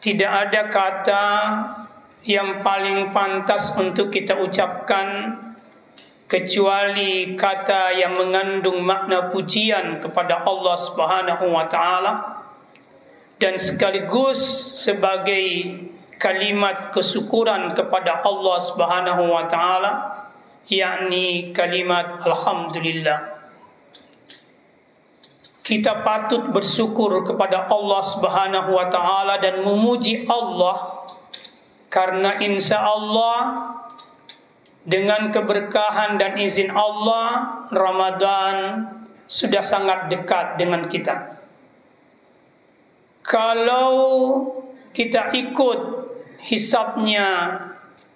Tidak ada kata yang paling pantas untuk kita ucapkan kecuali kata yang mengandung makna pujian kepada Allah Subhanahu wa taala. Dan sekaligus sebagai kalimat kesyukuran kepada Allah Subhanahu wa taala yakni kalimat alhamdulillah kita patut bersyukur kepada Allah Subhanahu wa taala dan memuji Allah karena insya Allah dengan keberkahan dan izin Allah Ramadan sudah sangat dekat dengan kita. Kalau kita ikut hisapnya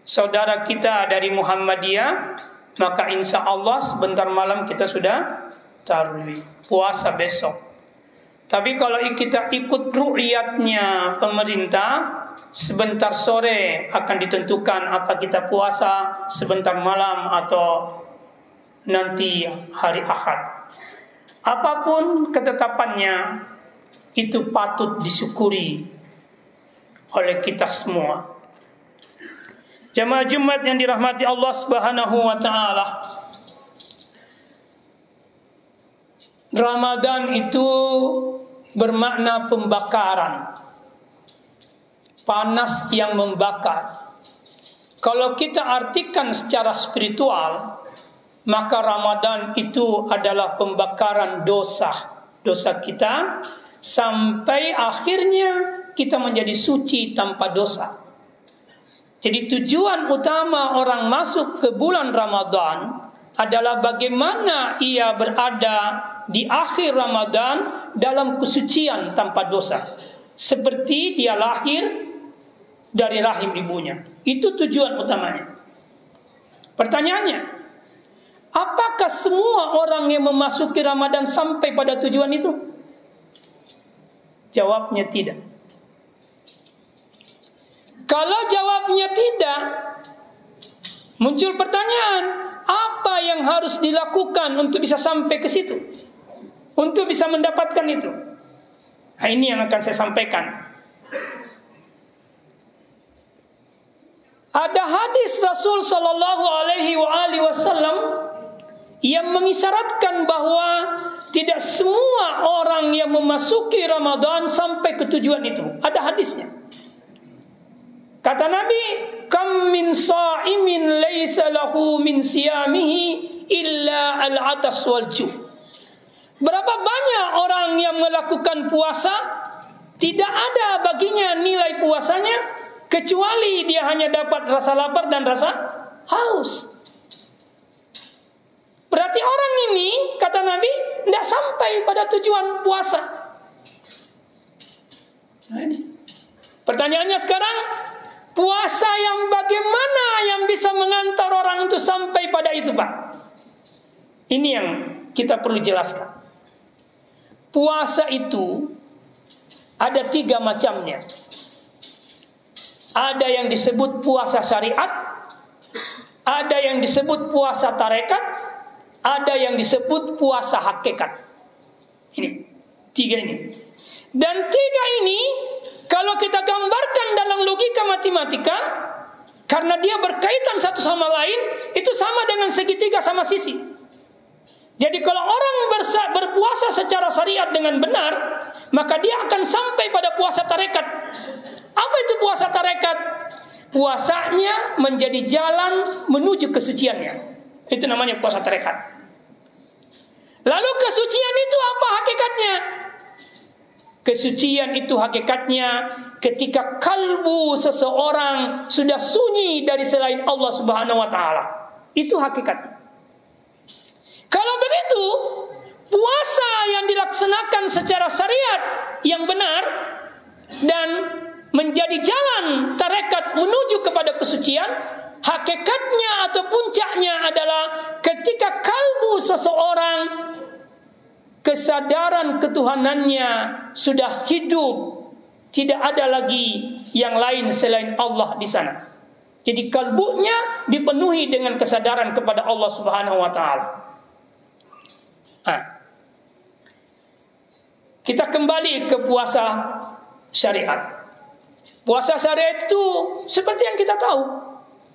saudara kita dari Muhammadiyah, maka insya Allah sebentar malam kita sudah tarawih puasa besok. Tapi kalau kita ikut ru'yatnya pemerintah, sebentar sore akan ditentukan apa kita puasa, sebentar malam atau nanti hari Ahad. Apa pun ketetapannya, itu patut disyukuri oleh kita semua. Jamaah Jumat yang dirahmati Allah Subhanahu wa taala. Ramadan itu bermakna pembakaran. Panas yang membakar. Kalau kita artikan secara spiritual, maka Ramadan itu adalah pembakaran dosa. Dosa kita sampai akhirnya kita menjadi suci tanpa dosa. Jadi tujuan utama orang masuk ke bulan Ramadan adalah bagaimana ia berada di akhir Ramadan dalam kesucian tanpa dosa. Seperti dia lahir dari rahim ibunya. Itu tujuan utamanya. Pertanyaannya, apakah semua orang yang memasuki Ramadan sampai pada tujuan itu? Jawabnya tidak. Kalau jawabnya tidak, muncul pertanyaan, apa yang harus dilakukan untuk bisa sampai ke situ? Untuk bisa mendapatkan itu. Nah, ini yang akan saya sampaikan. Ada hadis Rasul Sallallahu Alaihi Wasallam yang mengisyaratkan bahwa tidak semua orang yang memasuki Ramadan sampai ke tujuan itu. Ada hadisnya. Kata Nabi, "Kam min sa'imin laisa lahu min siyamihi illa al-atas wal Berapa banyak orang yang melakukan puasa tidak ada baginya nilai puasanya kecuali dia hanya dapat rasa lapar dan rasa haus. Berarti orang ini kata Nabi tidak sampai pada tujuan puasa. Nah ini. Pertanyaannya sekarang puasa yang bagaimana yang bisa mengantar orang itu sampai pada itu, Pak? Ini yang kita perlu jelaskan. Puasa itu ada tiga macamnya. Ada yang disebut puasa syariat, ada yang disebut puasa tarekat, ada yang disebut puasa hakikat. Ini tiga ini. Dan tiga ini kalau kita gambarkan dalam logika matematika, karena dia berkaitan satu sama lain, itu sama dengan segitiga sama sisi. Jadi kalau orang berpuasa secara syariat dengan benar, maka dia akan sampai pada puasa tarekat. Apa itu puasa tarekat? Puasanya menjadi jalan menuju kesuciannya. Itu namanya puasa tarekat. Lalu kesucian itu apa hakikatnya? Kesucian itu hakikatnya ketika kalbu seseorang sudah sunyi dari selain Allah Subhanahu wa taala. Itu hakikatnya. Kalau begitu, puasa yang dilaksanakan secara syariat yang benar dan menjadi jalan tarekat menuju kepada kesucian, hakikatnya atau puncaknya adalah ketika kalbu seseorang kesadaran ketuhanannya sudah hidup, tidak ada lagi yang lain selain Allah di sana. Jadi kalbunya dipenuhi dengan kesadaran kepada Allah Subhanahu wa taala. Kita kembali ke puasa syariat. Puasa syariat itu seperti yang kita tahu.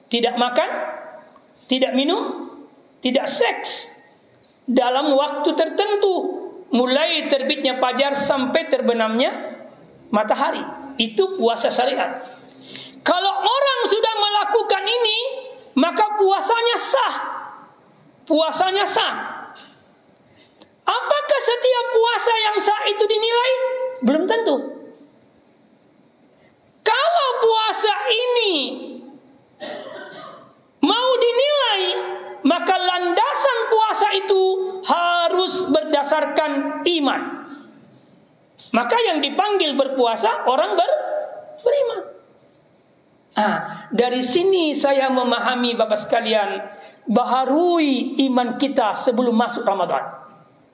Tidak makan, tidak minum, tidak seks dalam waktu tertentu mulai terbitnya fajar sampai terbenamnya matahari. Itu puasa syariat. Kalau orang sudah melakukan ini, maka puasanya sah. Puasanya sah. Apakah setiap puasa yang sah itu dinilai? Belum tentu. Kalau puasa ini mau dinilai, maka landasan puasa itu harus berdasarkan iman. Maka yang dipanggil berpuasa orang ber, beriman. Nah, dari sini saya memahami Bapak sekalian, baharui iman kita sebelum masuk Ramadan.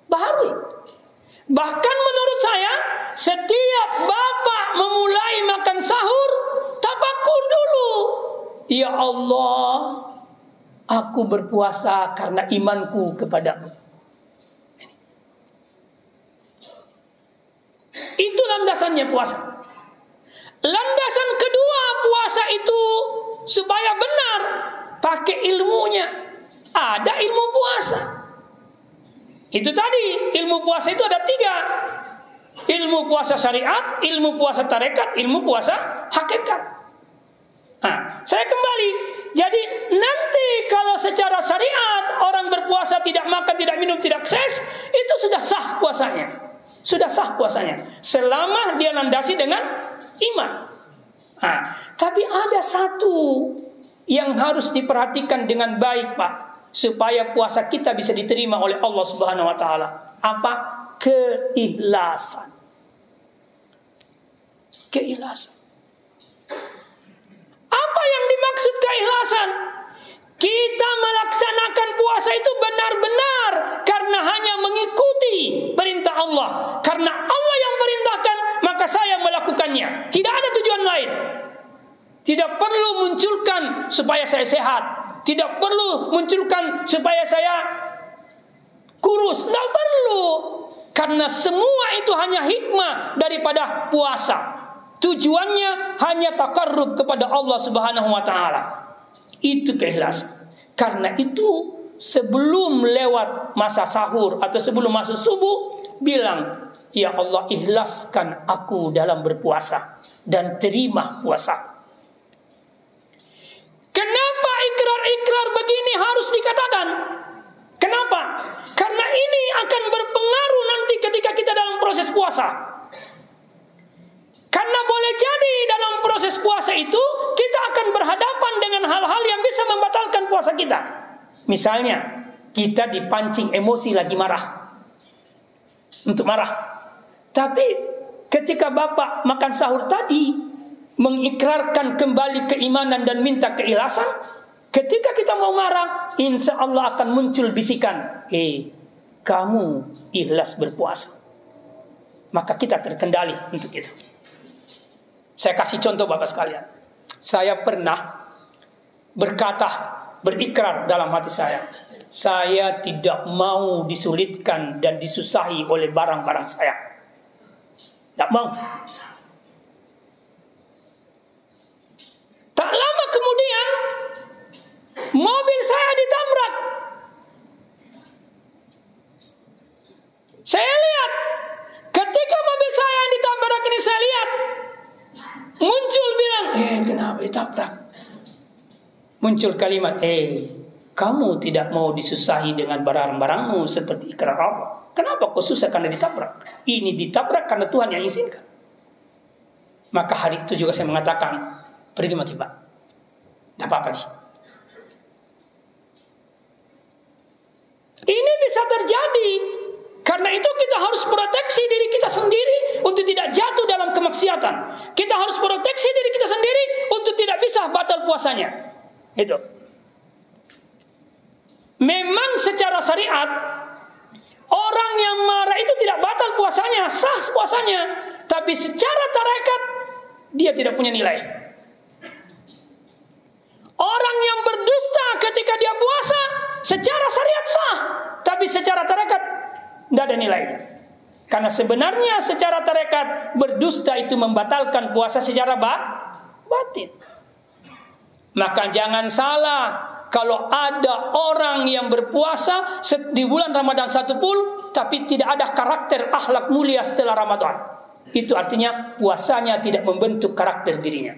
Baharui. Bahkan menurut saya, setiap Bapak memulai makan sahur, tabakur dulu. Ya Allah, aku berpuasa karena imanku kepadamu. Itu landasannya puasa. Landasan kedua puasa itu supaya benar pakai ilmunya. Ada ilmu puasa. Itu tadi ilmu puasa itu ada tiga. Ilmu puasa syariat, ilmu puasa tarekat, ilmu puasa hakikat. Nah, saya kembali. Jadi nanti kalau secara syariat orang berpuasa tidak makan, tidak minum, tidak seks, itu sudah sah puasanya. Sudah sah puasanya. Selama dia landasi dengan iman. Nah, tapi ada satu yang harus diperhatikan dengan baik, Pak, supaya puasa kita bisa diterima oleh Allah Subhanahu wa taala. Apa? Keikhlasan. Keikhlasan. Apa yang dimaksud keikhlasan? Kita melaksanakan puasa itu benar-benar karena hanya mengikuti perintah Allah. Karena Allah yang perintahkan, maka saya melakukannya. Tidak ada tujuan lain. Tidak perlu munculkan supaya saya sehat. Tidak perlu munculkan supaya saya kurus. Tidak perlu. Karena semua itu hanya hikmah daripada puasa. Tujuannya hanya takarrub kepada Allah Subhanahu wa taala. Itu keikhlasan. Karena itu sebelum lewat masa sahur atau sebelum masuk subuh bilang, "Ya Allah, ikhlaskan aku dalam berpuasa dan terima puasa." Kenapa ikrar-ikrar begini harus dikatakan? Kenapa? Karena ini akan berpengaruh nanti ketika kita dalam proses puasa. Karena boleh jadi dalam proses puasa itu kita akan berhadapan dengan hal-hal yang bisa membatalkan puasa kita. Misalnya, kita dipancing emosi lagi marah. Untuk marah. Tapi ketika Bapak makan sahur tadi mengikrarkan kembali keimanan dan minta keikhlasan, ketika kita mau marah, insya Allah akan muncul bisikan, eh, kamu ikhlas berpuasa. Maka kita terkendali untuk itu. Saya kasih contoh Bapak sekalian. Saya pernah berkata, berikrar dalam hati saya. Saya tidak mau disulitkan dan disusahi oleh barang-barang saya. Tidak mau. Tak lama kemudian, mobil saya ditabrak. Saya lihat, ketika mobil saya yang ditabrak ini saya lihat, Muncul bilang, eh kenapa ditabrak? Muncul kalimat, eh kamu tidak mau disusahi dengan barang-barangmu seperti ikrar Allah. Kenapa kau susah karena ditabrak? Ini ditabrak karena Tuhan yang izinkan. Maka hari itu juga saya mengatakan, pergi mati pak. Tidak apa-apa sih. Ini bisa terjadi karena itu kita harus proteksi diri kita sendiri untuk tidak jatuh dalam kemaksiatan. Kita harus proteksi diri kita sendiri untuk tidak bisa batal puasanya. Itu. Memang secara syariat orang yang marah itu tidak batal puasanya, sah puasanya, tapi secara tarekat dia tidak punya nilai. Orang yang berdusta ketika dia puasa secara syariat sah, tapi secara tarekat tidak ada nilai. Karena sebenarnya secara tarekat berdusta itu membatalkan puasa secara ba batin. Maka jangan salah kalau ada orang yang berpuasa di bulan Ramadan 10 tapi tidak ada karakter akhlak mulia setelah Ramadan. Itu artinya puasanya tidak membentuk karakter dirinya.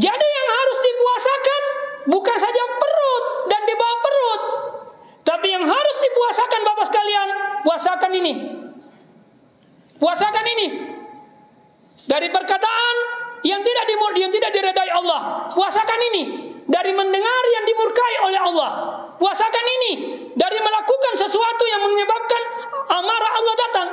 Jadi yang harus dipuasakan bukan saja perut dan di bawah perut, tapi yang harus dipuasakan Bapak sekalian, puasakan ini. Puasakan ini. Dari perkataan yang tidak dimur, yang tidak diredai Allah. Puasakan ini dari mendengar yang dimurkai oleh Allah. Puasakan ini dari melakukan sesuatu yang menyebabkan amarah Allah datang.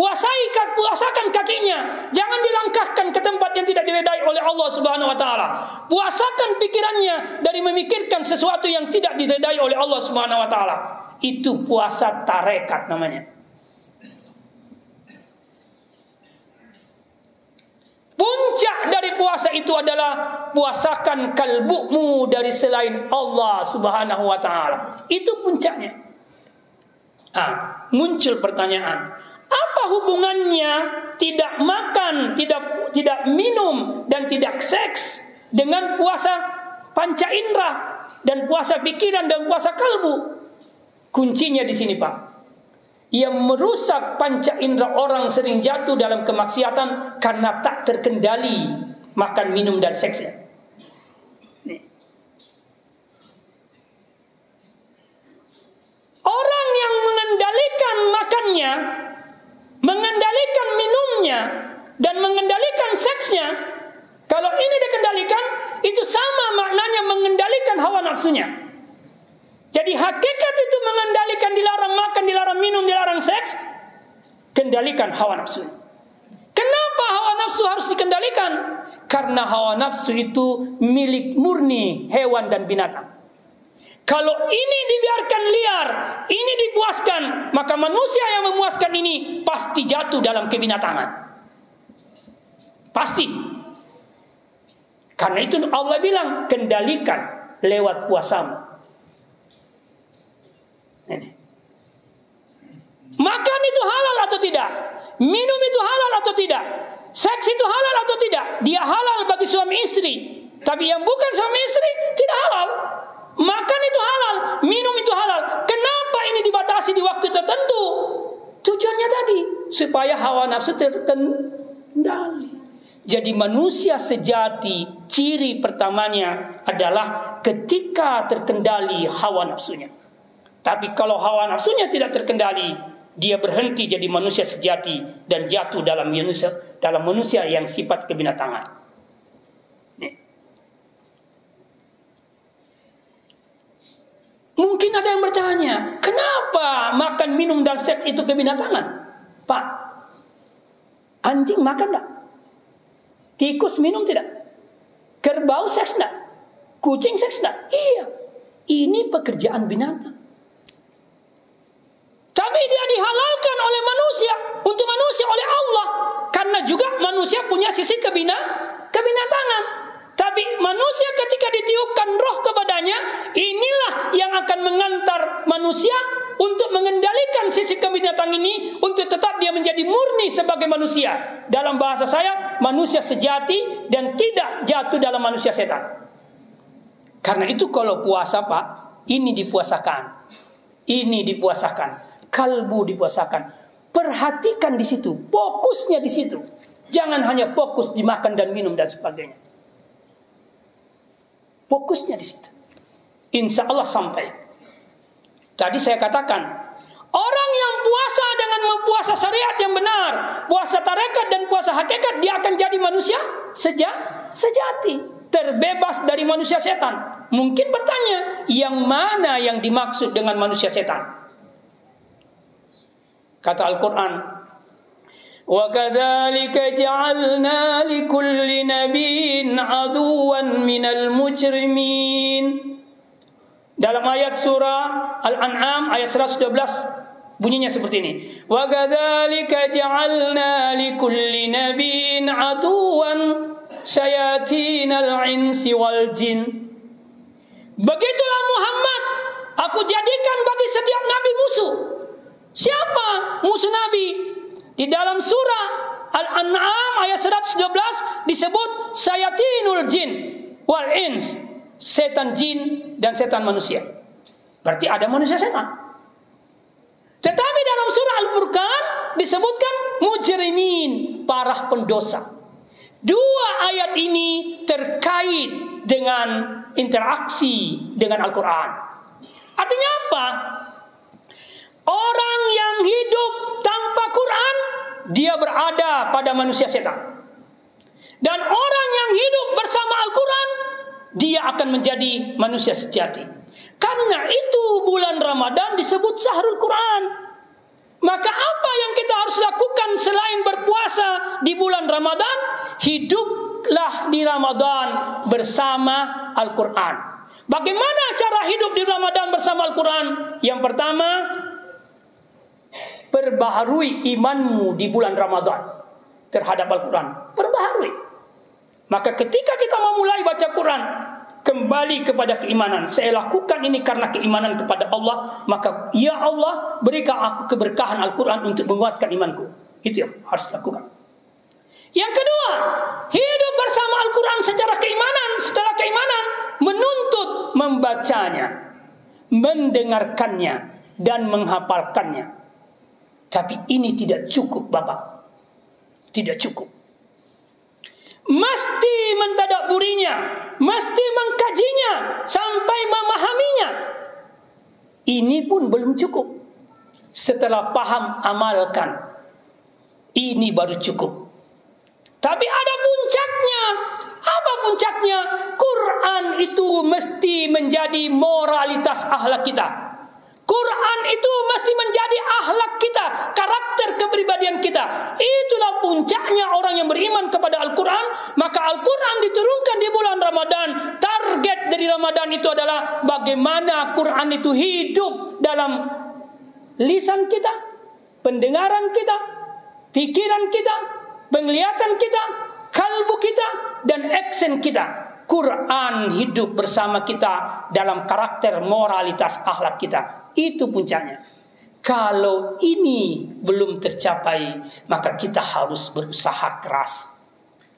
Puasai puasakan kakinya. Jangan dilangkahkan ke tempat yang tidak diredai oleh Allah Subhanahu wa taala. Puasakan pikirannya dari memikirkan sesuatu yang tidak diredai oleh Allah Subhanahu wa taala. Itu puasa tarekat namanya. Puncak dari puasa itu adalah puasakan kalbumu dari selain Allah Subhanahu wa taala. Itu puncaknya. Ah, muncul pertanyaan, apa hubungannya tidak makan, tidak tidak minum dan tidak seks dengan puasa panca indera dan puasa pikiran dan puasa kalbu? Kuncinya di sini, Pak. Yang merusak panca indera orang sering jatuh dalam kemaksiatan karena tak terkendali makan, minum dan seksnya. Orang yang mengendalikan makannya mengendalikan minumnya dan mengendalikan seksnya, kalau ini dikendalikan, itu sama maknanya mengendalikan hawa nafsunya. Jadi hakikat itu mengendalikan dilarang makan, dilarang minum, dilarang seks, kendalikan hawa nafsu. Kenapa hawa nafsu harus dikendalikan? Karena hawa nafsu itu milik murni hewan dan binatang. Kalau ini dibiarkan liar, ini dipuaskan, maka manusia yang memuaskan ini pasti jatuh dalam kebinatangan. Pasti. Karena itu Allah bilang kendalikan lewat puasamu. Makan itu halal atau tidak? Minum itu halal atau tidak? Seks itu halal atau tidak? Dia halal bagi suami istri. Tapi yang bukan suami istri tidak halal. Makan itu halal, minum itu halal. Kenapa ini dibatasi di waktu tertentu? Tujuannya tadi supaya hawa nafsu terkendali. Jadi manusia sejati ciri pertamanya adalah ketika terkendali hawa nafsunya. Tapi kalau hawa nafsunya tidak terkendali, dia berhenti jadi manusia sejati dan jatuh dalam manusia dalam manusia yang sifat kebinatangan. Mungkin ada yang bertanya, kenapa makan, minum, dan seks itu kebinatangan? Pak, anjing makan tidak? Tikus minum tidak? Kerbau seks tidak? Kucing seks tidak? Iya, ini pekerjaan binatang. Tapi dia dihalalkan oleh manusia, untuk manusia oleh Allah. Karena juga manusia punya sisi kebina, kebinatangan. Tapi manusia ketika ditiupkan roh kepadanya, inilah yang akan mengantar manusia untuk mengendalikan sisi kebinatang ini untuk tetap dia menjadi murni sebagai manusia. Dalam bahasa saya, manusia sejati dan tidak jatuh dalam manusia setan. Karena itu kalau puasa Pak, ini dipuasakan. Ini dipuasakan. Kalbu dipuasakan. Perhatikan di situ, fokusnya di situ. Jangan hanya fokus dimakan dan minum dan sebagainya. Fokusnya di situ. Insya Allah sampai. Tadi saya katakan, orang yang puasa dengan mempuasa syariat yang benar, puasa tarekat dan puasa hakikat, dia akan jadi manusia seja, sejati, terbebas dari manusia setan. Mungkin bertanya, yang mana yang dimaksud dengan manusia setan? Kata Al-Quran, وكذلك جعلنا لكل نبي عدوا من المجرمين dalam ayat surah Al-An'am ayat 112 bunyinya seperti ini wa kadzalika ja'alna likulli nabiyyin aduwan sayatinal insi wal jin begitulah Muhammad aku jadikan bagi setiap nabi musuh siapa musuh nabi Di dalam surah Al-An'am ayat 112 disebut sayatinul jin wal ins, setan jin dan setan manusia. Berarti ada manusia setan. Tetapi dalam surah Al-Furqan disebutkan mujrimin, para pendosa. Dua ayat ini terkait dengan interaksi dengan Al-Quran. Artinya apa? Orang yang hidup tanpa Quran, dia berada pada manusia setan. Dan orang yang hidup bersama Al-Quran, dia akan menjadi manusia sejati. Karena itu bulan Ramadan disebut Sahrul Quran. Maka apa yang kita harus lakukan selain berpuasa di bulan Ramadan? Hiduplah di Ramadan bersama Al-Quran. Bagaimana cara hidup di Ramadan bersama Al-Quran? Yang pertama, perbaharui imanmu di bulan Ramadan terhadap Al-Quran. Perbaharui. Maka ketika kita memulai baca Quran, kembali kepada keimanan. Saya lakukan ini karena keimanan kepada Allah. Maka ya Allah berikan aku keberkahan Al-Quran untuk menguatkan imanku. Itu yang harus dilakukan. Yang kedua, hidup bersama Al-Quran secara keimanan. Setelah keimanan, menuntut membacanya, mendengarkannya, dan menghafalkannya. Tapi ini tidak cukup Bapak. Tidak cukup. Mesti mentadaburinya, mesti mengkajinya sampai memahaminya. Ini pun belum cukup. Setelah paham amalkan. Ini baru cukup. Tapi ada puncaknya. Apa puncaknya? Quran itu mesti menjadi moralitas akhlak kita. Quran itu mesti menjadi akhlak kita, karakter kepribadian kita. Itulah puncaknya orang yang beriman kepada Al-Quran. Maka Al-Quran diturunkan di bulan Ramadan. Target dari Ramadan itu adalah bagaimana Quran itu hidup dalam lisan kita, pendengaran kita, pikiran kita, penglihatan kita, kalbu kita, dan action kita. Quran hidup bersama kita dalam karakter moralitas akhlak kita. Itu puncaknya. Kalau ini belum tercapai, maka kita harus berusaha keras.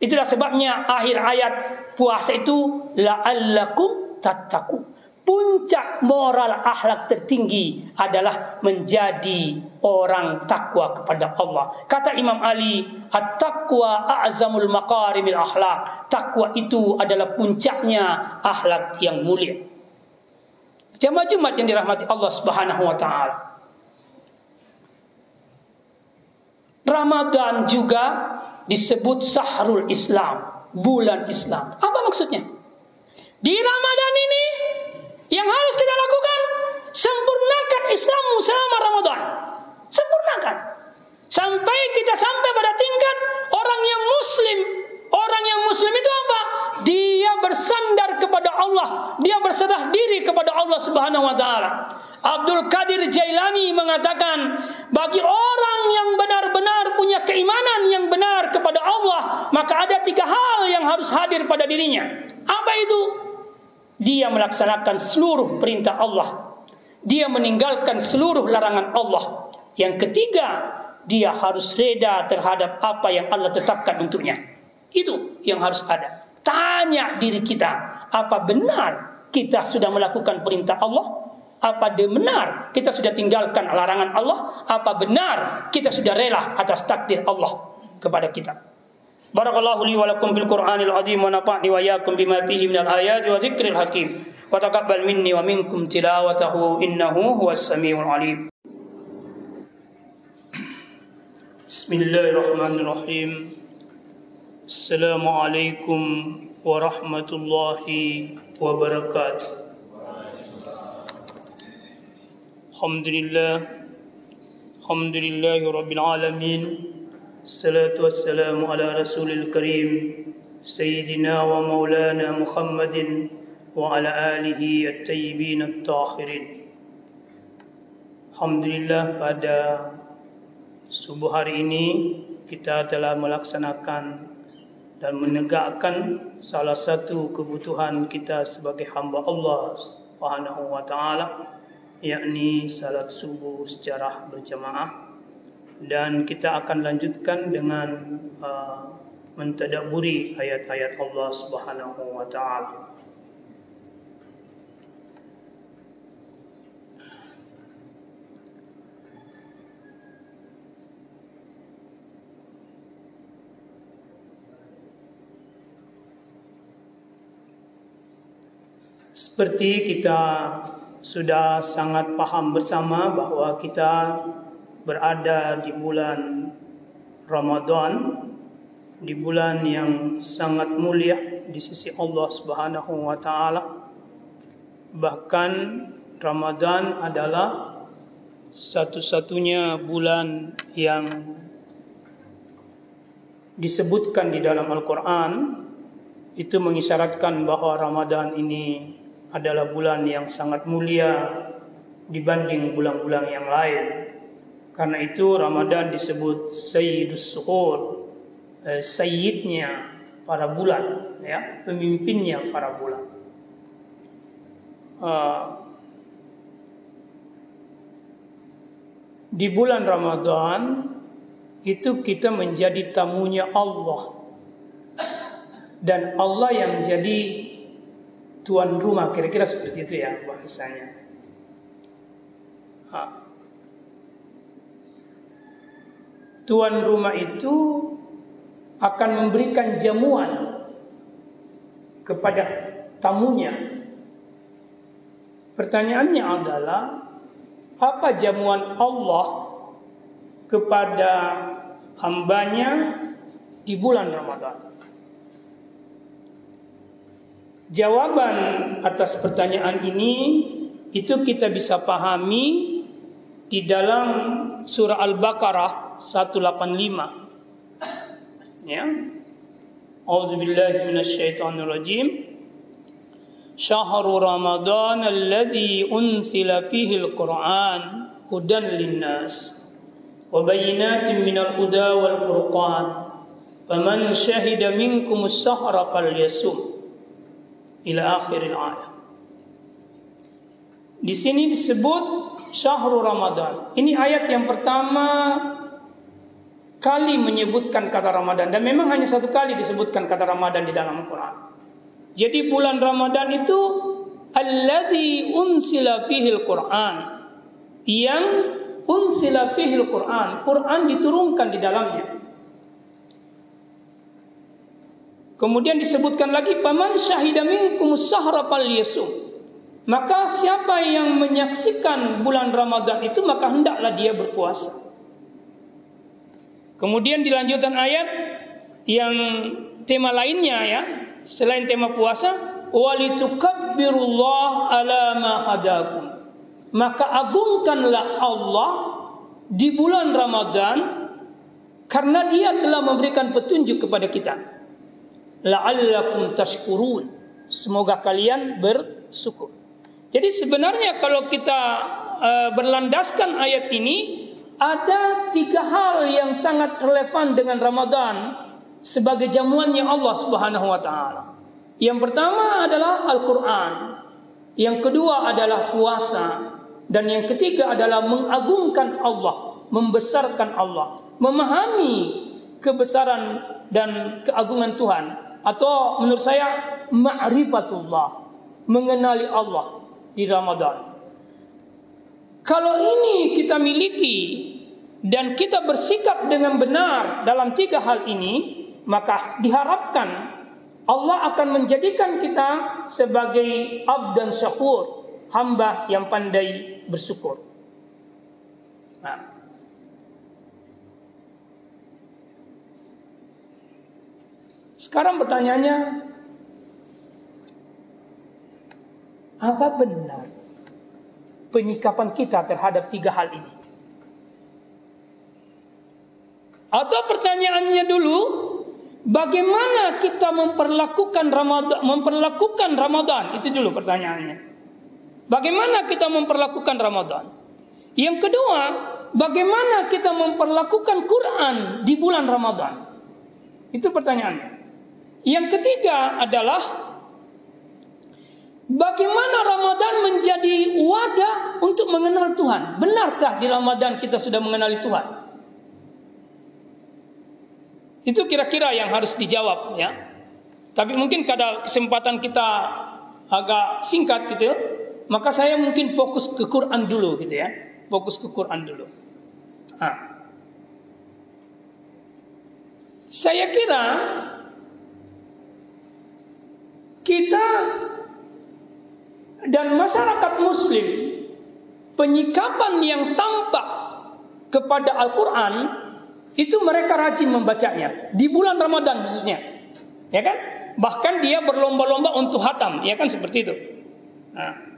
Itulah sebabnya akhir ayat puasa itu la'allakum tattaqun. Puncak moral akhlak tertinggi adalah menjadi orang takwa kepada Allah. Kata Imam Ali, "At-taqwa a'zamul maqarimil akhlak." Takwa itu adalah puncaknya akhlak yang mulia. Jemaah Jumat yang dirahmati Allah Subhanahu wa taala. Ramadan juga disebut Sahrul Islam, bulan Islam. Apa maksudnya? Di Ramadan ini yang harus kita lakukan sempurnakan Islammu selama Ramadan. Sempurnakan. Sampai kita sampai pada tingkat orang yang muslim. Orang yang muslim itu apa? Dia bersandar kepada Allah. Dia berserah diri kepada Allah Subhanahu wa taala. Abdul Qadir Jailani mengatakan, bagi orang yang benar-benar punya keimanan yang benar kepada Allah, maka ada tiga hal yang harus hadir pada dirinya. Apa itu? Dia melaksanakan seluruh perintah Allah. Dia meninggalkan seluruh larangan Allah. Yang ketiga, dia harus reda terhadap apa yang Allah tetapkan untuknya. Itu yang harus ada. Tanya diri kita, apa benar kita sudah melakukan perintah Allah? Apa benar kita sudah tinggalkan larangan Allah? Apa benar kita sudah rela atas takdir Allah kepada kita? Barakallahu li wa lakum bil Qur'anil azim wa nafa'ni wa iyyakum bima fihi minal ayati wa dzikril hakim. Wa taqabbal minni wa minkum tilawatahu innahu huwas samiul alim. بسم الله الرحمن الرحيم السلام عليكم ورحمة الله وبركاته الحمد لله الحمد لله رب العالمين الصلاة والسلام على رسول الكريم سيدنا ومولانا محمد وعلى آله الطيبين الطاهرين الحمد لله pada subuh hari ini kita telah melaksanakan dan menegakkan salah satu kebutuhan kita sebagai hamba Allah Subhanahu wa taala yakni salat subuh secara berjamaah dan kita akan lanjutkan dengan uh, mentadaburi ayat-ayat Allah Subhanahu wa taala. Seperti kita sudah sangat paham bersama bahwa kita berada di bulan Ramadan di bulan yang sangat mulia di sisi Allah Subhanahu wa taala. Bahkan Ramadan adalah satu-satunya bulan yang disebutkan di dalam Al-Qur'an itu mengisyaratkan bahwa Ramadan ini adalah bulan yang sangat mulia dibanding bulan-bulan yang lain. Karena itu Ramadan disebut Sayyidus Suhur, eh, sayyidnya para bulan, ya, pemimpinnya para bulan. Uh, di bulan Ramadan itu kita menjadi tamunya Allah dan Allah yang jadi tuan rumah kira-kira seperti itu ya bahasanya. Ha. Tuan rumah itu akan memberikan jamuan kepada tamunya. Pertanyaannya adalah apa jamuan Allah kepada hambanya di bulan Ramadan? Jawaban atas pertanyaan ini itu kita bisa pahami di dalam surah Al-Baqarah 185. Ya. A'udzu billahi minasyaitonir rajim. Fihi al-Qur'an hudan linnas wa bayyinatin minal huda wal furqan. Faman syahida minkum as-sahra falyasum ila akhiril ayat. Di sini disebut syahrul Ramadan. Ini ayat yang pertama kali menyebutkan kata Ramadan dan memang hanya satu kali disebutkan kata Ramadan di dalam Al-Qur'an. Jadi bulan Ramadan itu alladzi unsila fihil Qur'an. Yang unsila fihil Qur'an. Quran diturunkan di dalamnya. Kemudian disebutkan lagi paman syahida minkum falyasum. Maka siapa yang menyaksikan bulan Ramadan itu maka hendaklah dia berpuasa. Kemudian dilanjutkan ayat yang tema lainnya ya, selain tema puasa, walitukabbirullah ala ma hadakum. Maka agungkanlah Allah di bulan Ramadan karena dia telah memberikan petunjuk kepada kita la'allakum tashkurun. Semoga kalian bersyukur. Jadi sebenarnya kalau kita uh, berlandaskan ayat ini ada tiga hal yang sangat relevan dengan Ramadan sebagai jamuannya Allah Subhanahu wa taala. Yang pertama adalah Al-Qur'an. Yang kedua adalah puasa dan yang ketiga adalah mengagungkan Allah, membesarkan Allah, memahami kebesaran dan keagungan Tuhan atau menurut saya ma'rifatullah, mengenali Allah di Ramadan. Kalau ini kita miliki dan kita bersikap dengan benar dalam tiga hal ini, maka diharapkan Allah akan menjadikan kita sebagai abdan syakur, hamba yang pandai bersyukur. Nah, Sekarang pertanyaannya, apa benar penyikapan kita terhadap tiga hal ini? Atau pertanyaannya dulu, bagaimana kita memperlakukan Ramadan, memperlakukan Ramadan? Itu dulu pertanyaannya. Bagaimana kita memperlakukan Ramadan? Yang kedua, bagaimana kita memperlakukan Quran di bulan Ramadan? Itu pertanyaannya. Yang ketiga adalah bagaimana Ramadan menjadi wadah untuk mengenal Tuhan. Benarkah di Ramadan kita sudah mengenali Tuhan? Itu kira-kira yang harus dijawab ya. Tapi mungkin kada kesempatan kita agak singkat gitu. Maka saya mungkin fokus ke Quran dulu gitu ya. Fokus ke Quran dulu. Nah. Saya kira kita dan masyarakat muslim penyikapan yang tampak kepada Al-Quran itu mereka rajin membacanya. Di bulan Ramadan khususnya. Ya kan? Bahkan dia berlomba-lomba untuk hatam. Ya kan? Seperti itu. Nah.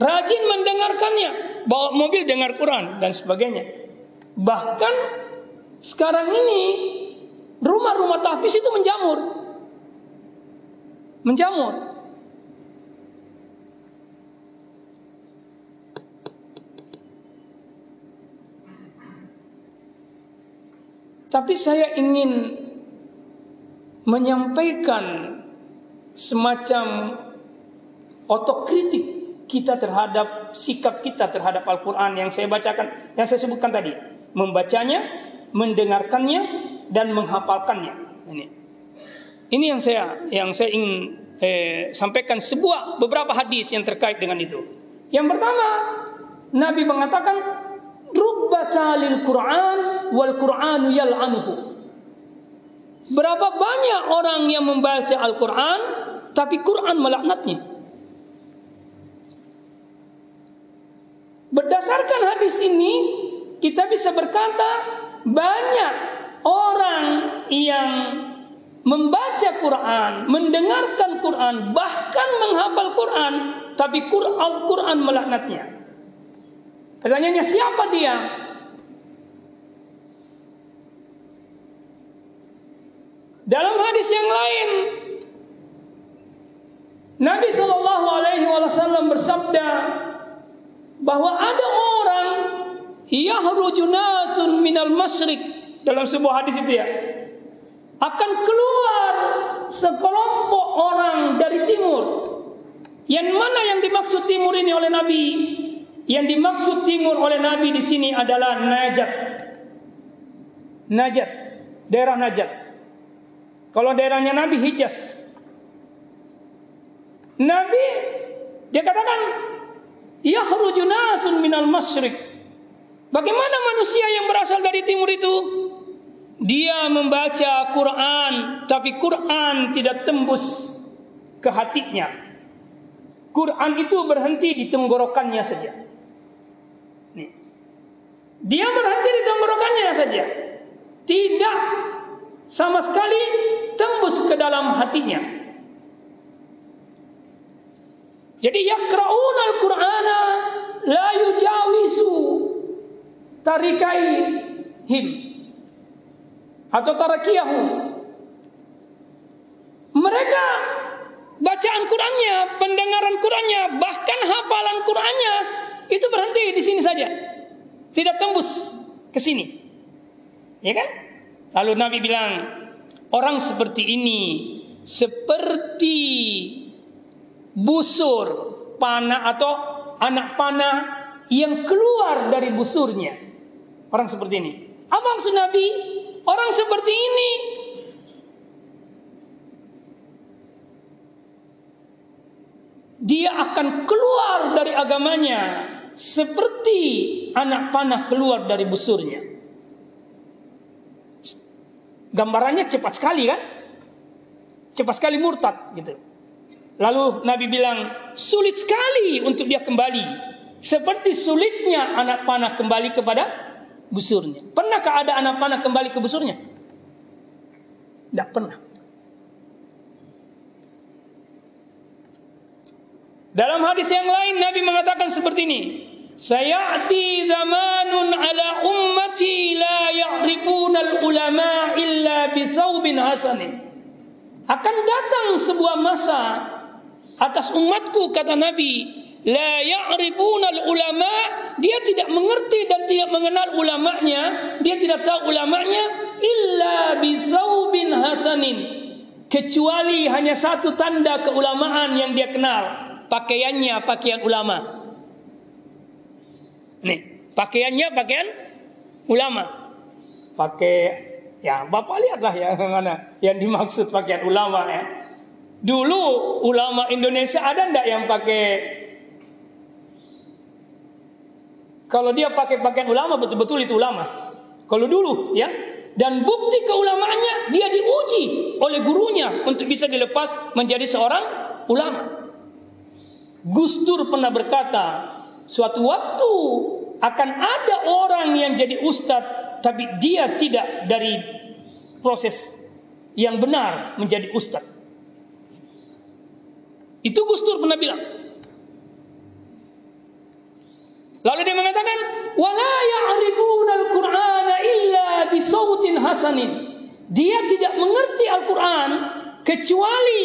rajin mendengarkannya. Bawa mobil dengar Quran dan sebagainya. Bahkan sekarang ini rumah-rumah tahfiz itu menjamur menjamur. Tapi saya ingin menyampaikan semacam otokritik kita terhadap sikap kita terhadap Al-Quran yang saya bacakan, yang saya sebutkan tadi, membacanya, mendengarkannya, dan menghafalkannya. Ini, ini yang saya yang saya ingin eh, sampaikan sebuah beberapa hadis yang terkait dengan itu. Yang pertama, Nabi mengatakan Rubba lil Quran wal Quranu yal'anuhu. Berapa banyak orang yang membaca Al-Quran tapi Quran melaknatnya. Berdasarkan hadis ini kita bisa berkata banyak orang yang membaca Quran, mendengarkan Quran, bahkan menghafal Quran, tapi Al-Quran melaknatnya. Pertanyaannya siapa dia? Dalam hadis yang lain Nabi Shallallahu Alaihi Wasallam bersabda bahwa ada orang yahruju nasun minal masyrik dalam sebuah hadis itu ya akan keluar sekelompok orang dari timur yang mana yang dimaksud timur ini oleh Nabi yang dimaksud timur oleh Nabi di sini adalah Najat. Najat, daerah Najat. Kalau daerahnya Nabi Hijaz. Nabi dia katakan yakhruju nasun minal masyriq. Bagaimana manusia yang berasal dari timur itu? Dia membaca Quran, tapi Quran tidak tembus ke hatinya. Quran itu berhenti di tenggorokannya saja. Dia berhenti di tenggorokannya saja. Tidak sama sekali tembus ke dalam hatinya. Jadi yakra'un al-Qur'ana la yujawisu tarikai him atau tarakiyahu. Mereka bacaan Qur'annya, pendengaran Qur'annya, bahkan hafalan Qur'annya itu berhenti di sini saja tidak tembus ke sini. Ya kan? Lalu Nabi bilang, orang seperti ini seperti busur panah atau anak panah yang keluar dari busurnya. Orang seperti ini. Apa maksud Nabi? Orang seperti ini dia akan keluar dari agamanya seperti anak panah keluar dari busurnya. Gambarannya cepat sekali kan? Cepat sekali murtad gitu. Lalu Nabi bilang sulit sekali untuk dia kembali. Seperti sulitnya anak panah kembali kepada busurnya. Pernahkah ada anak panah kembali ke busurnya? Tidak pernah. Dalam hadis yang lain Nabi mengatakan seperti ini. Sayati zamanun ala ummati la ya'rifuna al-ulama illa bisawbin hasanin. Akan datang sebuah masa atas umatku kata Nabi, la ya'rifuna al-ulama, dia tidak mengerti dan tidak mengenal ulamanya, dia tidak tahu ulamanya illa bisawbin hasanin. Kecuali hanya satu tanda keulamaan yang dia kenal pakaiannya pakaian ulama. Nih, pakaiannya pakaian ulama. Pakai Ya, Bapak lihatlah yang mana yang dimaksud pakaian ulama ya. Dulu ulama Indonesia ada ndak yang pakai Kalau dia pakai pakaian ulama betul-betul itu ulama. Kalau dulu ya. Dan bukti keulamaannya dia diuji oleh gurunya untuk bisa dilepas menjadi seorang ulama. Gus Dur pernah berkata, suatu waktu akan ada orang yang jadi ustadz tapi dia tidak dari proses yang benar menjadi ustadz. Itu Gus Dur pernah bilang. Lalu dia mengatakan, "Wala al-Qur'ana illa bisautin hasanin." Dia tidak mengerti Al-Qur'an kecuali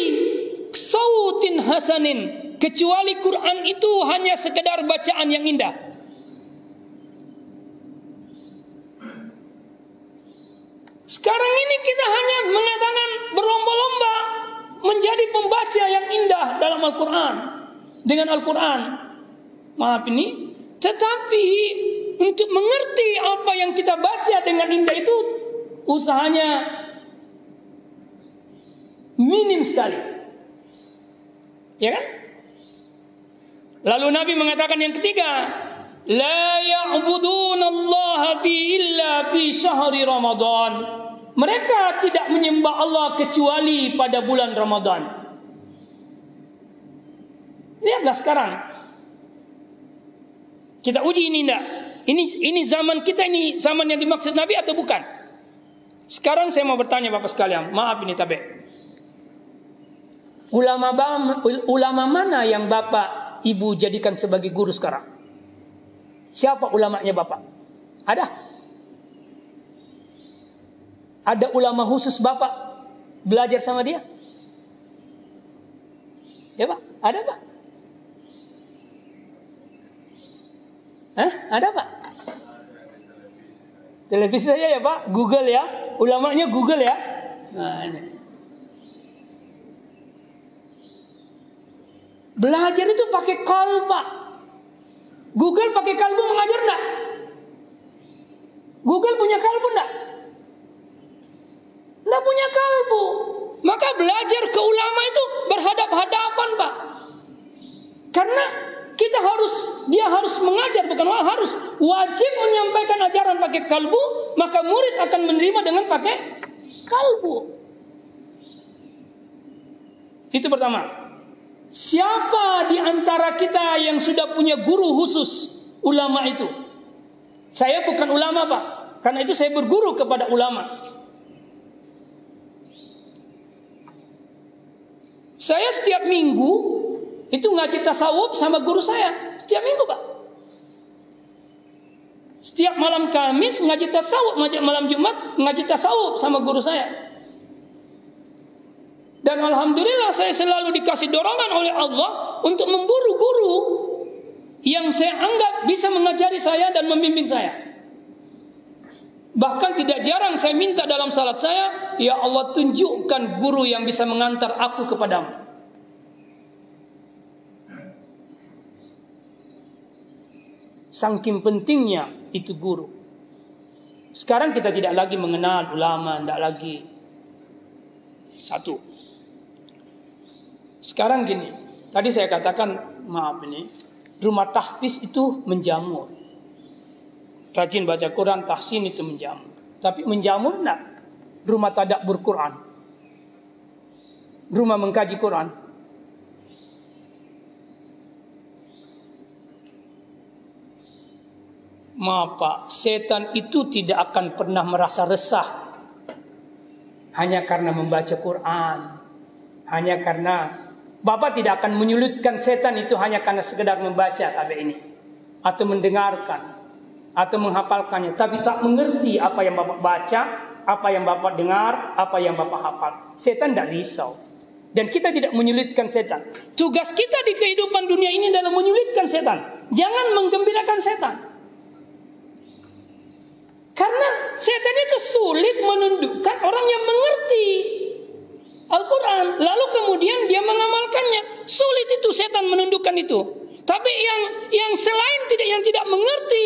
sautin hasanin, kecuali Quran itu hanya sekedar bacaan yang indah. Sekarang ini kita hanya mengatakan berlomba-lomba menjadi pembaca yang indah dalam Al-Quran dengan Al-Quran. Maaf ini tetapi untuk mengerti apa yang kita baca dengan indah itu usahanya minim sekali. Ya kan? Lalu Nabi mengatakan yang ketiga, la ya'budun Allah bi illa fi syahri Ramadan. Mereka tidak menyembah Allah kecuali pada bulan Ramadan. Lihatlah sekarang kita uji ini enggak. Ini ini zaman kita ini zaman yang dimaksud Nabi atau bukan? Sekarang saya mau bertanya Bapak sekalian, maaf ini tabe. Ulama ulama mana yang Bapak Ibu jadikan sebagai guru sekarang? Siapa ulamanya Bapak? Ada? Ada ulama khusus Bapak belajar sama dia? Ya Pak, ada Pak? Hah? Ada Pak? Televisi saja ya Pak, Google ya. Ulamanya Google ya. Nah, ini. Belajar itu pakai kol Pak. Google pakai kalbu mengajar enggak? Google punya kalbu enggak? Enggak punya kalbu. Maka belajar ke ulama itu berhadap-hadapan Pak. Karena kita harus dia harus mengajar bukan harus wajib menyampaikan ajaran pakai kalbu maka murid akan menerima dengan pakai kalbu. Itu pertama. Siapa di antara kita yang sudah punya guru khusus ulama itu? Saya bukan ulama pak. Karena itu saya berguru kepada ulama. Saya setiap minggu itu ngaji tasawuf sama guru saya setiap minggu pak. Setiap malam Kamis ngaji tasawuf, malam Jumat ngaji tasawuf sama guru saya. Dan alhamdulillah saya selalu dikasih dorongan oleh Allah untuk memburu guru yang saya anggap bisa mengajari saya dan membimbing saya. Bahkan tidak jarang saya minta dalam salat saya, ya Allah tunjukkan guru yang bisa mengantar aku kepadamu. Sangking pentingnya itu guru. Sekarang kita tidak lagi mengenal ulama, tidak lagi. Satu. Sekarang gini, tadi saya katakan, maaf ini, rumah tahfiz itu menjamur. Rajin baca Quran, tahsin itu menjamur. Tapi menjamur enggak? Rumah tadabbur Quran. Rumah mengkaji Quran. Maaf Pak, setan itu tidak akan pernah merasa resah hanya karena membaca Quran, hanya karena Bapak tidak akan menyulitkan setan itu hanya karena sekedar membaca kata ini atau mendengarkan atau menghafalkannya, tapi tak mengerti apa yang Bapak baca, apa yang Bapak dengar, apa yang Bapak hafal. Setan tidak risau. Dan kita tidak menyulitkan setan. Tugas kita di kehidupan dunia ini adalah menyulitkan setan. Jangan menggembirakan setan. Karena setan itu sulit menundukkan orang yang mengerti Al-Quran. Lalu kemudian dia mengamalkannya. Sulit itu setan menundukkan itu. Tapi yang yang selain tidak yang tidak mengerti,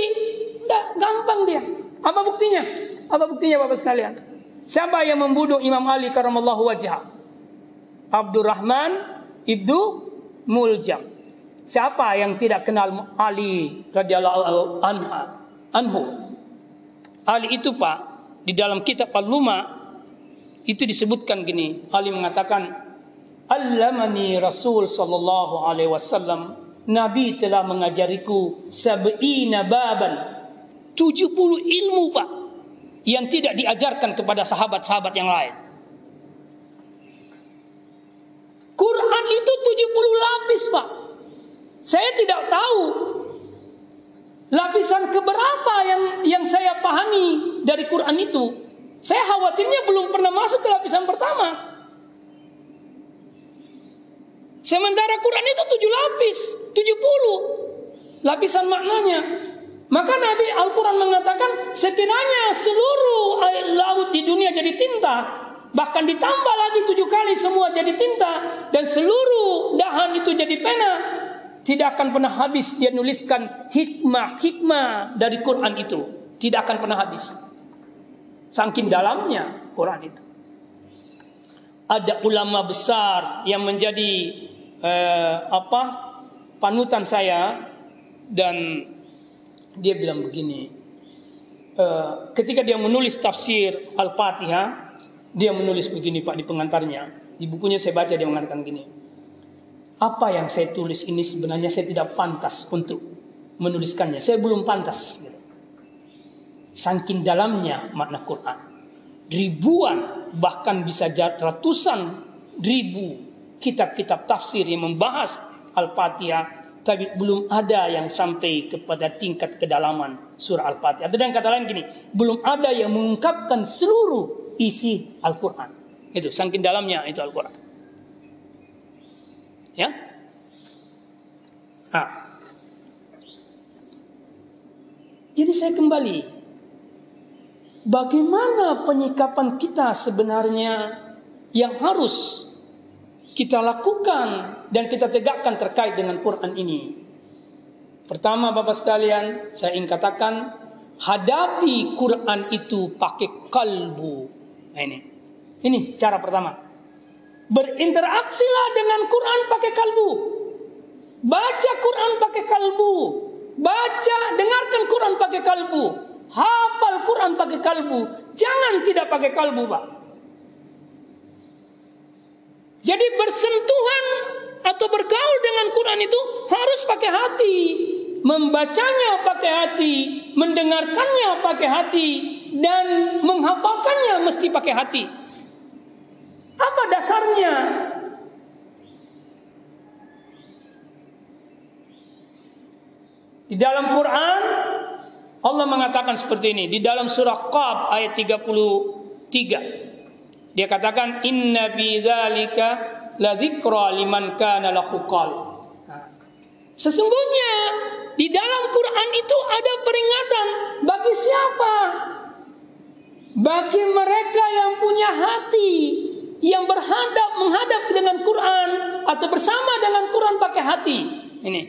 tidak gampang dia. Apa buktinya? Apa buktinya Bapak sekalian? Siapa yang membunuh Imam Ali karamallahu wajah? Abdurrahman ibnu Muljam. Siapa yang tidak kenal Ali radhiyallahu? Anhu. Ali itu Pak di dalam kitab Al-Luma itu disebutkan gini. Ali mengatakan, "Allamani Rasul sallallahu alaihi wasallam Nabi telah mengajariku sab'ina baban 70 ilmu Pak yang tidak diajarkan kepada sahabat-sahabat yang lain. Quran itu 70 lapis, Pak. Saya tidak tahu lapisan keberapa yang yang saya pahami dari Quran itu. Saya khawatirnya belum pernah masuk ke lapisan pertama. Sementara Quran itu tujuh lapis, tujuh puluh lapisan maknanya. Maka Nabi Al-Quran mengatakan sekiranya seluruh air laut di dunia jadi tinta, bahkan ditambah lagi tujuh kali semua jadi tinta, dan seluruh dahan itu jadi pena, tidak akan pernah habis dia nuliskan hikmah-hikmah dari Quran itu. Tidak akan pernah habis. Saking dalamnya Quran itu. Ada ulama besar yang menjadi eh, apa panutan saya dan dia bilang begini, uh, ketika dia menulis tafsir Al-Fatihah, dia menulis begini Pak di pengantarnya. Di bukunya saya baca dia mengatakan begini, apa yang saya tulis ini sebenarnya saya tidak pantas untuk menuliskannya. Saya belum pantas. Gitu. Saking dalamnya makna Quran. Ribuan bahkan bisa ratusan ribu kitab-kitab tafsir yang membahas Al-Fatihah tapi belum ada yang sampai kepada tingkat kedalaman surah Al-Fatihah. Atau dengan kata lain gini, belum ada yang mengungkapkan seluruh isi Al-Quran. Itu, saking dalamnya itu Al-Quran. Ya? Nah. Jadi saya kembali. Bagaimana penyikapan kita sebenarnya yang harus kita lakukan dan kita tegakkan terkait dengan Quran ini. Pertama Bapak sekalian, saya ingin katakan hadapi Quran itu pakai kalbu. Nah ini. Ini cara pertama. Berinteraksilah dengan Quran pakai kalbu. Baca Quran pakai kalbu. Baca, dengarkan Quran pakai kalbu. Hafal Quran pakai kalbu. Jangan tidak pakai kalbu, Pak. Jadi bersentuhan atau bergaul dengan Quran itu harus pakai hati. Membacanya pakai hati, mendengarkannya pakai hati, dan menghafalkannya mesti pakai hati. Apa dasarnya? Di dalam Quran Allah mengatakan seperti ini di dalam surah Qaf ayat 33 dia katakan inna bidzalika la dzikra liman kana lahu. Sesungguhnya di dalam Quran itu ada peringatan bagi siapa? Bagi mereka yang punya hati yang berhadap menghadap dengan Quran atau bersama dengan Quran pakai hati. Ini.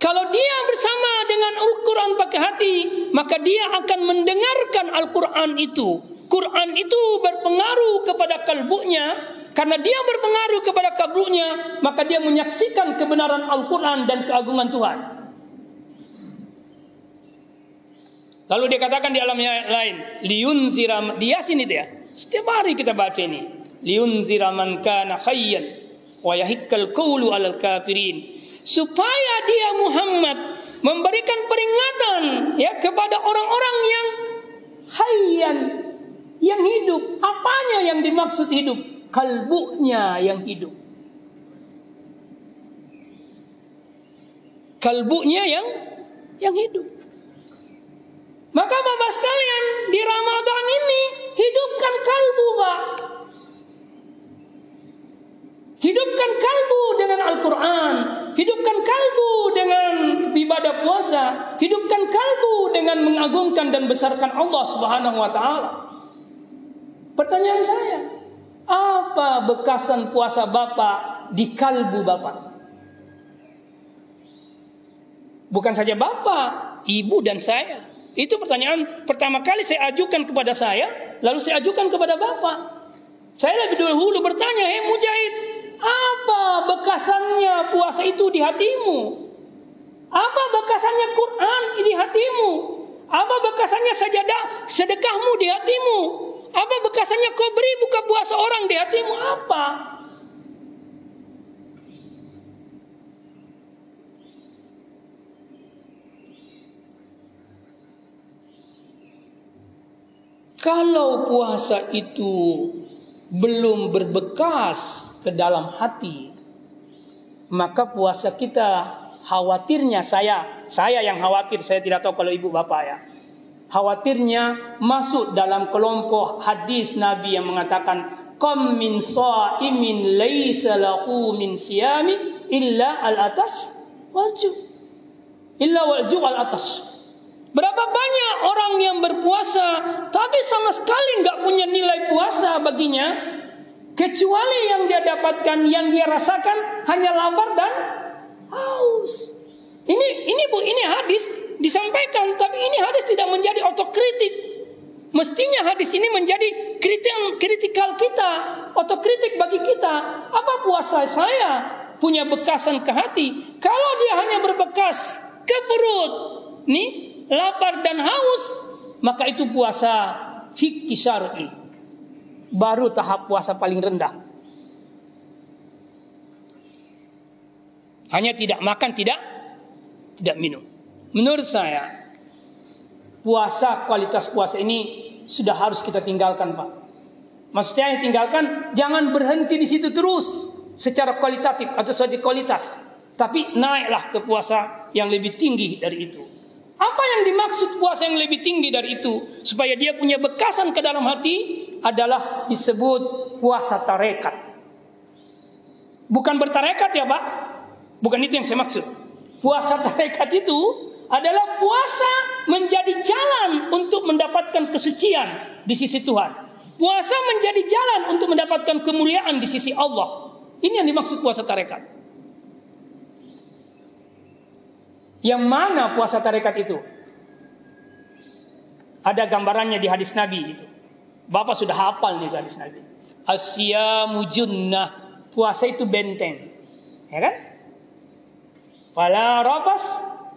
Kalau dia bersama dengan Al-Quran pakai hati, maka dia akan mendengarkan Al-Quran itu Quran itu berpengaruh kepada kalbunya karena dia berpengaruh kepada kalbunya maka dia menyaksikan kebenaran Al-Quran dan keagungan Tuhan. Lalu dia katakan di alam yang lain, liun ziram dia sini dia. Setiap hari kita baca ini. Liun ziraman kana khayyan wa alal kafirin. Supaya dia Muhammad memberikan peringatan ya kepada orang-orang yang hayyan yang hidup. Apanya yang dimaksud hidup? Kalbunya yang hidup. Kalbunya yang yang hidup. Maka Bapak sekalian, di Ramadan ini hidupkan kalbu, Pak. Hidupkan kalbu dengan Al-Quran. Hidupkan kalbu dengan ibadah puasa. Hidupkan kalbu dengan mengagungkan dan besarkan Allah Subhanahu wa taala. Pertanyaan saya, apa bekasan puasa Bapak di kalbu Bapak? Bukan saja Bapak, Ibu dan saya. Itu pertanyaan pertama kali saya ajukan kepada saya, lalu saya ajukan kepada Bapak. Saya lebih dulu bertanya, "Hei Mujahid, apa bekasannya puasa itu di hatimu? Apa bekasannya Quran di hatimu? Apa bekasannya sajadah sedekahmu di hatimu? Apa bekasannya kau beri buka puasa orang di hatimu? Apa?" Kalau puasa itu belum berbekas ke dalam hati, maka puasa kita khawatirnya saya, saya yang khawatir, saya tidak tahu kalau ibu bapak ya. Khawatirnya masuk dalam kelompok hadis Nabi yang mengatakan Qam min sa'imin laysa lahu min siyami illa al-atas wal Illa wal al-atas. Berapa banyak orang yang berpuasa tapi sama sekali nggak punya nilai puasa baginya kecuali yang dia dapatkan yang dia rasakan hanya lapar dan haus. Ini ini Bu, ini hadis disampaikan tapi ini hadis tidak menjadi otokritik. Mestinya hadis ini menjadi kritik kritikal kita, otokritik bagi kita. Apa puasa saya punya bekasan ke hati? Kalau dia hanya berbekas ke perut, nih lapar dan haus, maka itu puasa fikih syar'i. Baru tahap puasa paling rendah. Hanya tidak makan, tidak tidak minum. Menurut saya, puasa kualitas puasa ini sudah harus kita tinggalkan, Pak. Maksudnya tinggalkan, jangan berhenti di situ terus secara kualitatif atau secara kualitas. Tapi naiklah ke puasa yang lebih tinggi dari itu. Apa yang dimaksud puasa yang lebih tinggi dari itu? Supaya dia punya bekasan ke dalam hati adalah disebut puasa tarekat. Bukan bertarekat ya Pak. Bukan itu yang saya maksud. Puasa tarekat itu adalah puasa menjadi jalan untuk mendapatkan kesucian di sisi Tuhan. Puasa menjadi jalan untuk mendapatkan kemuliaan di sisi Allah. Ini yang dimaksud puasa tarekat. Yang mana puasa tarekat itu? Ada gambarannya di hadis Nabi itu. Bapak sudah hafal nih hadis Nabi. Asyamu junnah. Puasa itu benteng. Ya kan?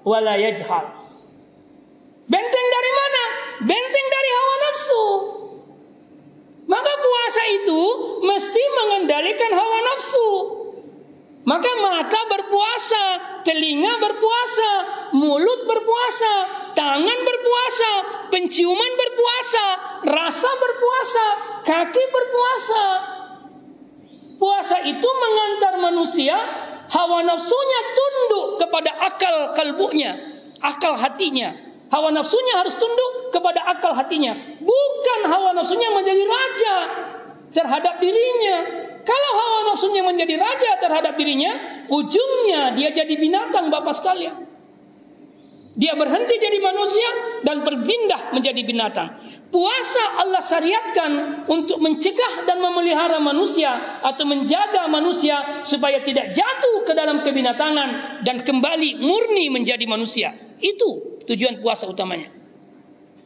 Wala yajhal. Benteng dari mana? Benteng dari hawa nafsu. Maka puasa itu mesti mengendalikan hawa nafsu. Maka mata berpuasa, telinga berpuasa, mulut berpuasa, tangan berpuasa, penciuman berpuasa, rasa berpuasa, kaki berpuasa. Puasa itu mengantar manusia hawa nafsunya tunduk kepada akal kalbunya, akal hatinya. Hawa nafsunya harus tunduk kepada akal hatinya, bukan hawa nafsunya menjadi raja terhadap dirinya, kalau hawa nafsunya menjadi raja terhadap dirinya, ujungnya dia jadi binatang Bapak sekalian. Dia berhenti jadi manusia dan berpindah menjadi binatang. Puasa Allah syariatkan untuk mencegah dan memelihara manusia atau menjaga manusia supaya tidak jatuh ke dalam kebinatangan dan kembali murni menjadi manusia. Itu tujuan puasa utamanya.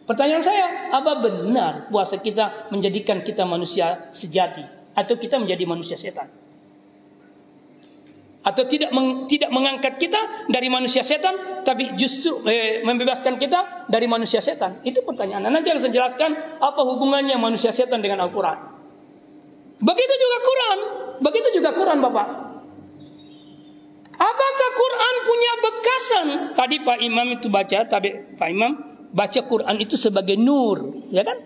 Pertanyaan saya, apa benar puasa kita menjadikan kita manusia sejati? Atau kita menjadi manusia setan? Atau tidak meng, tidak mengangkat kita dari manusia setan tapi justru eh, membebaskan kita dari manusia setan? Itu pertanyaan. Nanti saya jelaskan apa hubungannya manusia setan dengan Al-Quran. Begitu juga Quran. Begitu juga Quran Bapak. Apakah Quran punya bekasan? Tadi Pak Imam itu baca tapi Pak Imam baca Quran itu sebagai nur ya kan?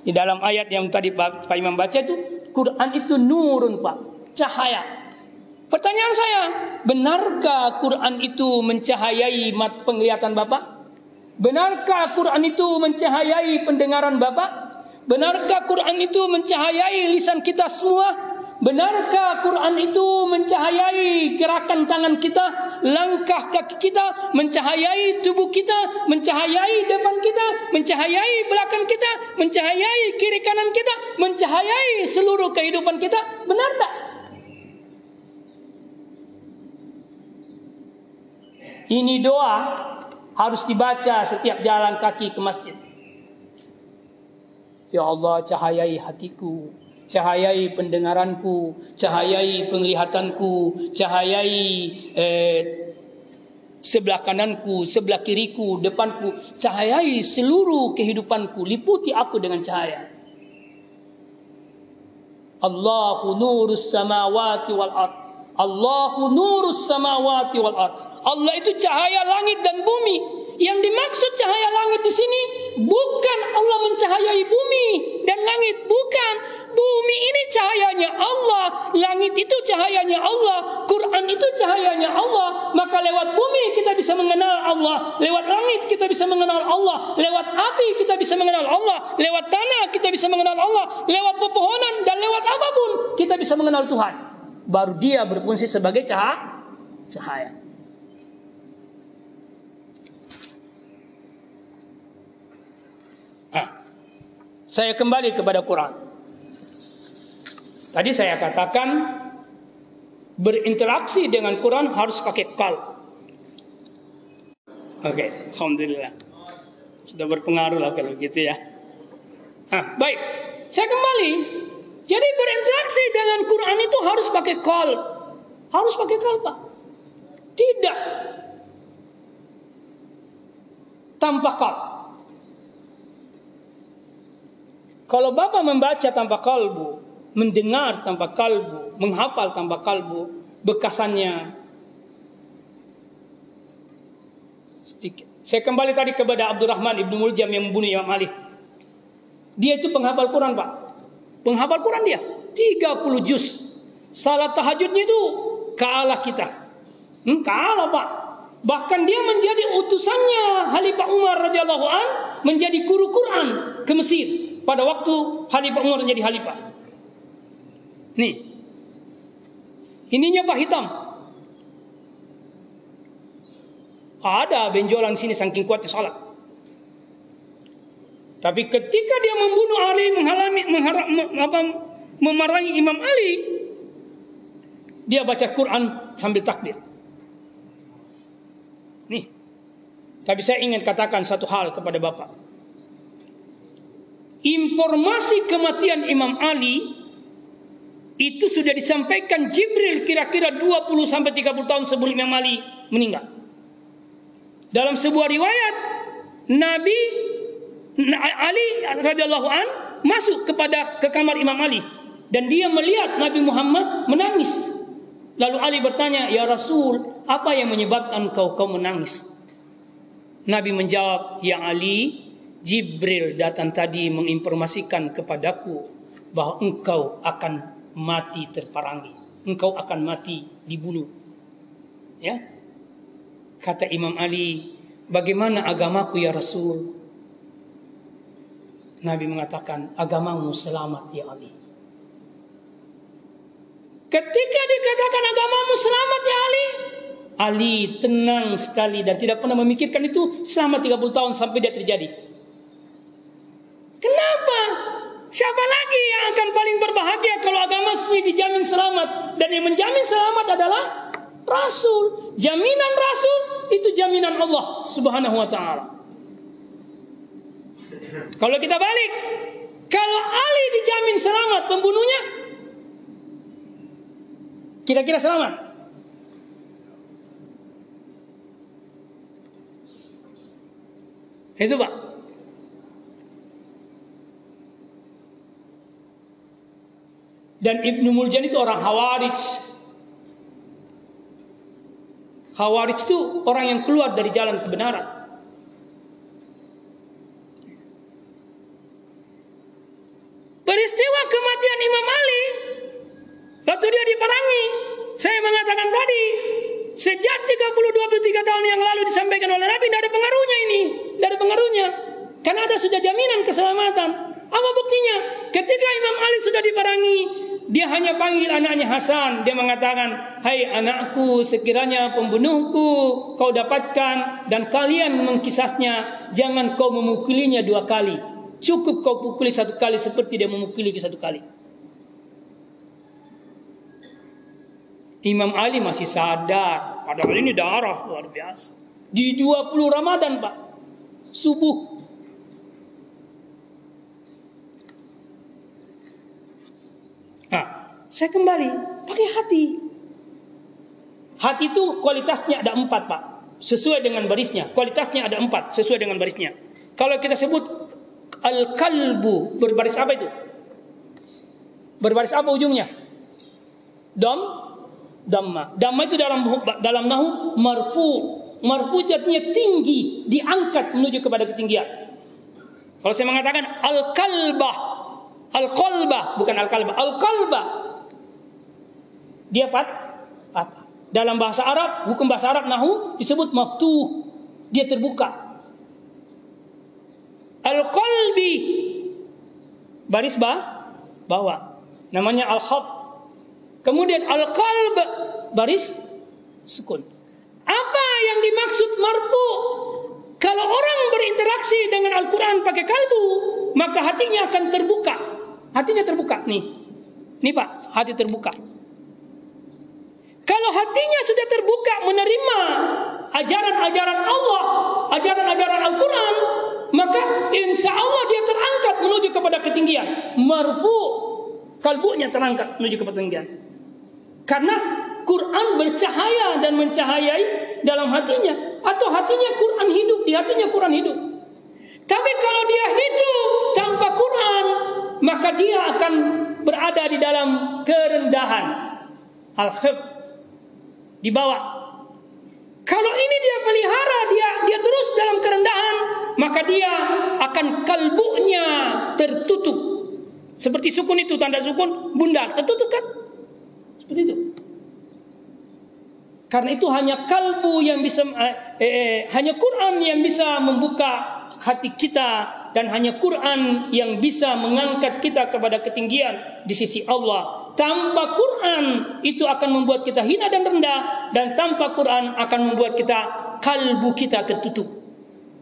Di dalam ayat yang tadi Pak Imam baca itu Quran itu nurun Pak, cahaya. Pertanyaan saya, benarkah Quran itu mencahayai mat penglihatan Bapak? Benarkah Quran itu mencahayai pendengaran Bapak? Benarkah Quran itu mencahayai lisan kita semua? Benarkah Quran itu mencahayai gerakan tangan kita, langkah kaki kita, mencahayai tubuh kita, mencahayai depan kita, mencahayai belakang kita, mencahayai kiri kanan kita, mencahayai seluruh kehidupan kita? Benar tak? Ini doa harus dibaca setiap jalan kaki ke masjid. Ya Allah, cahayai hatiku, cahayai pendengaranku, cahayai penglihatanku, cahayai eh, sebelah kananku, sebelah kiriku, depanku, cahayai seluruh kehidupanku, liputi aku dengan cahaya. Allahu nurus samawati wal ard. Allahu nurus samawati wal ard. Allah itu cahaya langit dan bumi. Yang dimaksud cahaya langit di sini bukan Allah mencahayai bumi dan langit, bukan. Bumi ini cahayanya Allah, langit itu cahayanya Allah, Quran itu cahayanya Allah. Maka lewat bumi kita bisa mengenal Allah, lewat langit kita bisa mengenal Allah, lewat api kita bisa mengenal Allah, lewat tanah kita bisa mengenal Allah, lewat pepohonan dan lewat apa pun kita bisa mengenal Tuhan. Baru dia berfungsi sebagai cahaya. cahaya. Ah, saya kembali kepada Quran. Tadi saya katakan berinteraksi dengan Quran harus pakai kal. Oke, okay, alhamdulillah. Sudah berpengaruh lah kalau gitu ya. Ah, baik. Saya kembali. Jadi berinteraksi dengan Quran itu harus pakai kal. Harus pakai kal, Pak. Tidak tanpa kal. Kalau Bapak membaca tanpa kalbu, mendengar tanpa kalbu, menghafal tanpa kalbu, bekasannya sedikit. Saya kembali tadi kepada Abdurrahman ibnu Muljam yang membunuh Imam Ali. Dia itu penghafal Quran, Pak. Penghafal Quran dia. 30 juz. Salat tahajudnya itu kalah kita. Hmm, kalah, Pak. Bahkan dia menjadi utusannya Khalifah Umar radhiyallahu an menjadi guru Quran ke Mesir pada waktu Khalifah Umar menjadi Khalifah. Nih. Ininya Pak hitam. Ada benjolan sini saking kuatnya salat. Tapi ketika dia membunuh Ali, menghalami, mengharap, memarahi Imam Ali, dia baca Quran sambil takbir. Nih. Tapi saya ingin katakan satu hal kepada Bapak informasi kematian Imam Ali itu sudah disampaikan Jibril kira-kira 20 sampai 30 tahun sebelum Imam Ali meninggal. Dalam sebuah riwayat Nabi Ali radhiyallahu an masuk kepada ke kamar Imam Ali dan dia melihat Nabi Muhammad menangis. Lalu Ali bertanya, "Ya Rasul, apa yang menyebabkan kau kau menangis?" Nabi menjawab, "Ya Ali, Jibril datang tadi menginformasikan kepadaku bahwa engkau akan mati terparangi. Engkau akan mati dibunuh. Ya. Kata Imam Ali, bagaimana agamaku ya Rasul? Nabi mengatakan, agamamu selamat ya Ali. Ketika dikatakan agamamu selamat ya Ali, Ali tenang sekali dan tidak pernah memikirkan itu selama 30 tahun sampai dia terjadi. Kenapa? Siapa lagi yang akan paling berbahagia kalau agama sudah dijamin selamat? Dan yang menjamin selamat adalah Rasul. Jaminan Rasul itu jaminan Allah subhanahu wa ta'ala. Kalau kita balik. Kalau Ali dijamin selamat pembunuhnya. Kira-kira selamat. Itu pak. Dan Ibnu Muljan itu orang Hawarij. Hawarij itu orang yang keluar dari jalan kebenaran. Peristiwa kematian Imam Ali waktu dia diperangi, saya mengatakan tadi, sejak 32-33 tahun yang lalu disampaikan oleh Nabi, tidak ada pengaruhnya ini, tidak ada pengaruhnya. Karena ada sudah jaminan keselamatan. Apa buktinya? Ketika Imam Ali sudah diperangi, dia hanya panggil anaknya Hasan. Dia mengatakan, Hai anakku, sekiranya pembunuhku kau dapatkan dan kalian mengkisasnya, jangan kau memukulinya dua kali. Cukup kau pukuli satu kali seperti dia memukuli satu kali. Imam Ali masih sadar. Padahal ini darah luar biasa. Di 20 Ramadan, Pak. Subuh. Nah, saya kembali pakai hati. Hati itu kualitasnya ada empat, Pak. Sesuai dengan barisnya. Kualitasnya ada empat, sesuai dengan barisnya. Kalau kita sebut al-kalbu, berbaris apa itu? Berbaris apa ujungnya? Dom, damma. Damma itu dalam dalam nahu marfu. Marfu artinya tinggi, diangkat menuju kepada ketinggian. Kalau saya mengatakan al-kalbah, al-qalbah, bukan al-kalbah, al-kalbah. Dia pat, patah. Dalam bahasa Arab, hukum bahasa Arab nahu disebut maftuh. Dia terbuka. Al-qalbi baris ba bawah. Namanya al-khab. Kemudian al-qalb baris sukun. Apa yang dimaksud marfu? Kalau orang berinteraksi dengan Al-Quran pakai kalbu, maka hatinya akan terbuka. Hatinya terbuka. Nih, nih Pak, hati terbuka. Kalau hatinya sudah terbuka menerima ajaran-ajaran Allah, ajaran-ajaran Al-Quran, maka insya Allah dia terangkat menuju kepada ketinggian. Marfu, kalbunya terangkat menuju kepada ketinggian. Karena Quran bercahaya dan mencahayai dalam hatinya. Atau hatinya Quran hidup, di hatinya Quran hidup. Tapi kalau dia hidup tanpa Quran, maka dia akan berada di dalam kerendahan. Al-khib di bawah. Kalau ini dia pelihara, dia dia terus dalam kerendahan, maka dia akan kalbunya tertutup. Seperti sukun itu tanda sukun bundar tertutup kan? Seperti itu. Karena itu hanya kalbu yang bisa eh, eh, hanya Quran yang bisa membuka hati kita dan hanya Quran yang bisa mengangkat kita kepada ketinggian di sisi Allah. Tanpa Quran itu akan membuat kita hina dan rendah dan tanpa Quran akan membuat kita kalbu kita tertutup.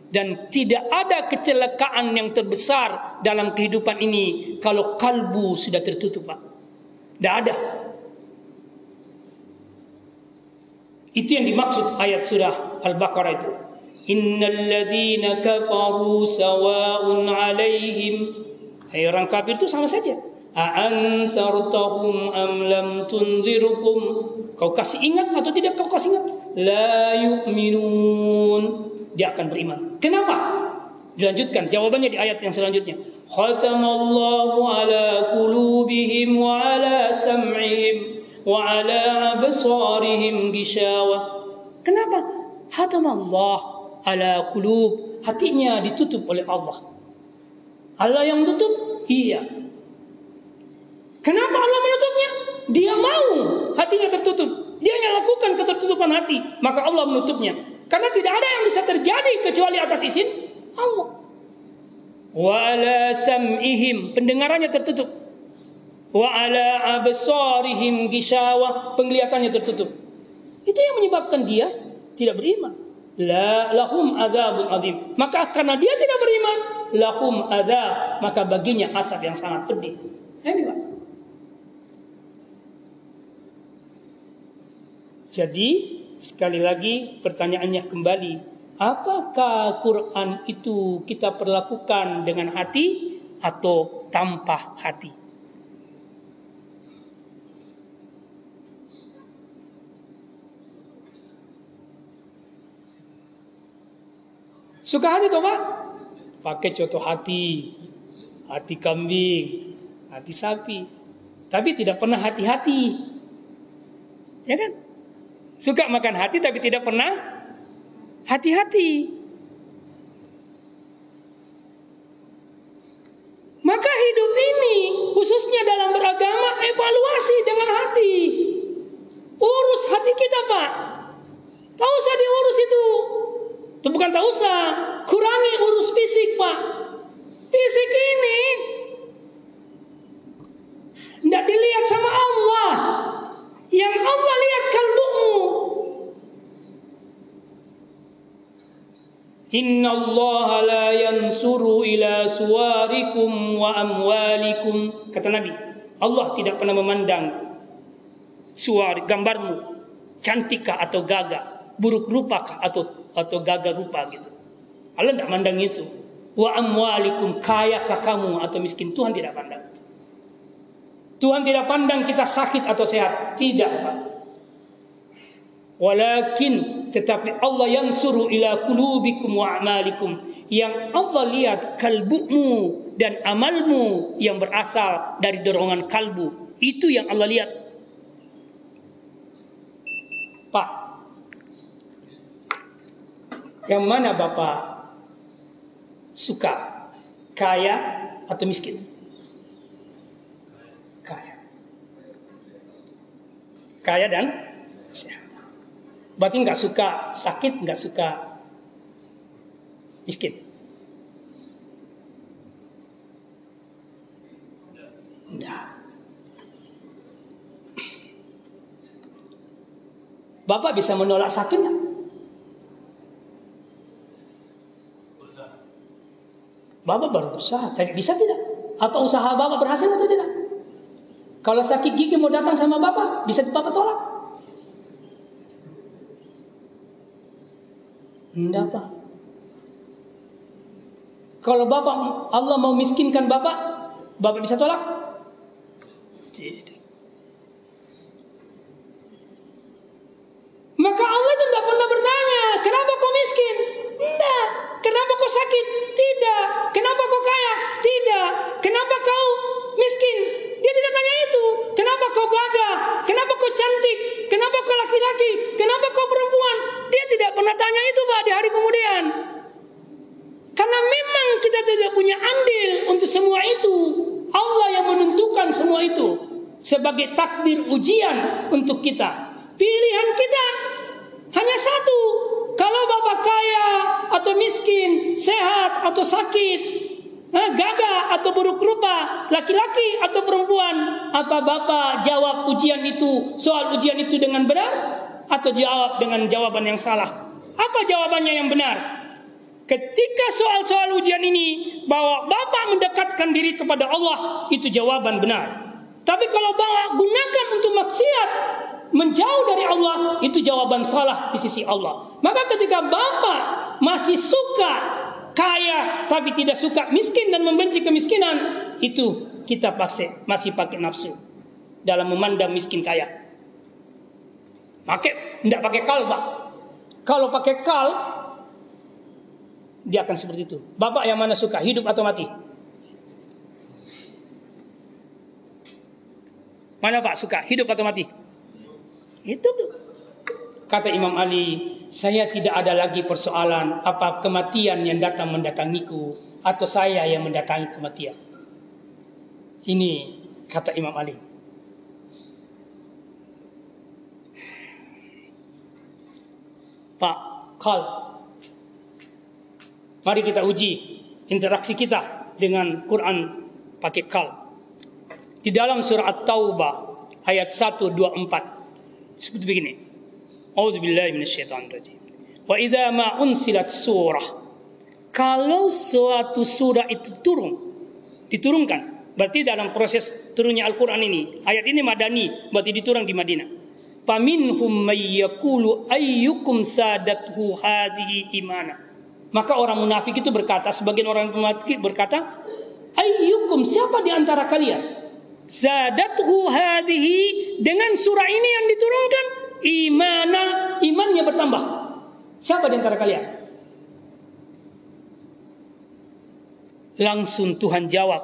Dan tidak ada kecelakaan yang terbesar dalam kehidupan ini kalau kalbu sudah tertutup, Pak. Tidak ada. Itu yang dimaksud ayat surah Al-Baqarah itu. Innal ladzina kafaru sawa'un 'alaihim. Hai orang kafir itu sama saja. A'ansartahum am lam tunzirhum. Kau kasih ingat atau tidak kau kasih ingat? La yu'minun. Dia akan beriman. Kenapa? Dilanjutkan jawabannya di ayat yang selanjutnya. Khatamallahu ala qulubihim wa ala sam'ihim wa ala absarihim gishawah. Kenapa? Khatamallah ala qulub. Hatinya ditutup oleh Allah. Allah yang tutup? Iya. Kenapa Allah menutupnya? Dia mau hatinya tertutup. Dia yang lakukan ketertutupan hati, maka Allah menutupnya. Karena tidak ada yang bisa terjadi kecuali atas izin Allah. Wa ala sam'ihim, pendengarannya tertutup. Wa ala absarihim gishawa, penglihatannya tertutup. Itu yang menyebabkan dia tidak beriman. La lahum adzabun adzim. Maka karena dia tidak beriman, lahum adzab, maka baginya asap yang sangat pedih. Ini Pak. Jadi sekali lagi pertanyaannya kembali, apakah Quran itu kita perlakukan dengan hati atau tanpa hati? Suka hati toh Pak? Pakai contoh hati, hati kambing, hati sapi. Tapi tidak pernah hati-hati. Ya kan? Suka makan hati tapi tidak pernah hati-hati. Maka hidup ini khususnya dalam beragama evaluasi dengan hati. Urus hati kita Pak. Tak usah diurus itu. Itu bukan tak usah. Kurangi urus fisik Pak. Fisik ini tidak dilihat sama Allah. Yang Allah lihat kalbumu. Inna Allah la yansuru ila suwarikum wa amwalikum. Kata Nabi, Allah tidak pernah memandang suar gambarmu, cantikkah atau gagah. Buruk rupa atau atau gagal rupa gitu. Allah tidak mandang itu. Wa amwalikum kayakah kamu atau miskin Tuhan tidak pandang. Tuhan tidak pandang kita sakit atau sehat, tidak Pak. Walakin tetapi Allah yang suruh ila kulubikum wa amalikum yang Allah lihat kalbumu dan amalmu yang berasal dari dorongan kalbu itu yang Allah lihat Pak yang mana Bapak suka? Kaya atau miskin? Kaya. Kaya dan sehat. Berarti nggak suka sakit nggak suka miskin? Enggak. Bapak bisa menolak sakit? Bapak baru berusaha. Tadi bisa tidak? Apa usaha Bapak berhasil atau tidak? Kalau sakit gigi mau datang sama Bapak, bisa Bapak tolak? Enggak, Pak. Kalau Bapak Allah mau miskinkan Bapak, Bapak bisa tolak? Tidak. Maka Allah itu tidak pernah bertanya, kenapa kau miskin? Tidak. Kenapa kau sakit? Tidak. Kenapa kau kaya? Tidak. Kenapa kau miskin? Dia tidak tanya itu. Kenapa kau gagah? Kenapa kau cantik? Kenapa kau Kenapa kau perempuan? Dia tidak pernah tanya itu Pak di hari kemudian. Karena memang kita tidak punya andil untuk semua itu. Allah yang menentukan semua itu sebagai takdir ujian untuk kita. Pilihan kita hanya satu. Kalau bapak kaya atau miskin, sehat atau sakit, eh, gagah atau buruk rupa, laki-laki atau perempuan, apa bapak jawab ujian itu, soal ujian itu dengan benar atau jawab dengan jawaban yang salah? Apa jawabannya yang benar? Ketika soal-soal ujian ini bahwa Bapak mendekatkan diri kepada Allah, itu jawaban benar. Tapi kalau bawa gunakan untuk maksiat, menjauh dari Allah, itu jawaban salah di sisi Allah. Maka ketika Bapak masih suka kaya tapi tidak suka miskin dan membenci kemiskinan, itu kita pasti masih pakai nafsu dalam memandang miskin kaya. Pakai tidak pakai kal, Pak. Kalau pakai kal dia akan seperti itu. Bapak yang mana suka hidup atau mati? Mana Pak suka hidup atau mati? Itu kata Imam Ali, saya tidak ada lagi persoalan apa kematian yang datang mendatangiku atau saya yang mendatangi kematian. Ini kata Imam Ali. Pak, kal. Mari kita uji interaksi kita dengan Quran pakai kal. Di dalam surah At-Taubah ayat 1 2 4 seperti begini. A'udzubillahi minasyaitonirrajim. Wa idza ma unsilat surah kalau suatu surah itu turun diturunkan berarti dalam proses turunnya Al-Qur'an ini ayat ini madani berarti diturun di Madinah faminhum may yaqulu ayyukum sadathu hadhihi imana maka orang munafik itu berkata sebagian orang munafik berkata ayyukum siapa di antara kalian zadathu hadhihi dengan surah ini yang diturunkan imana imannya bertambah. Siapa di antara kalian? Langsung Tuhan jawab.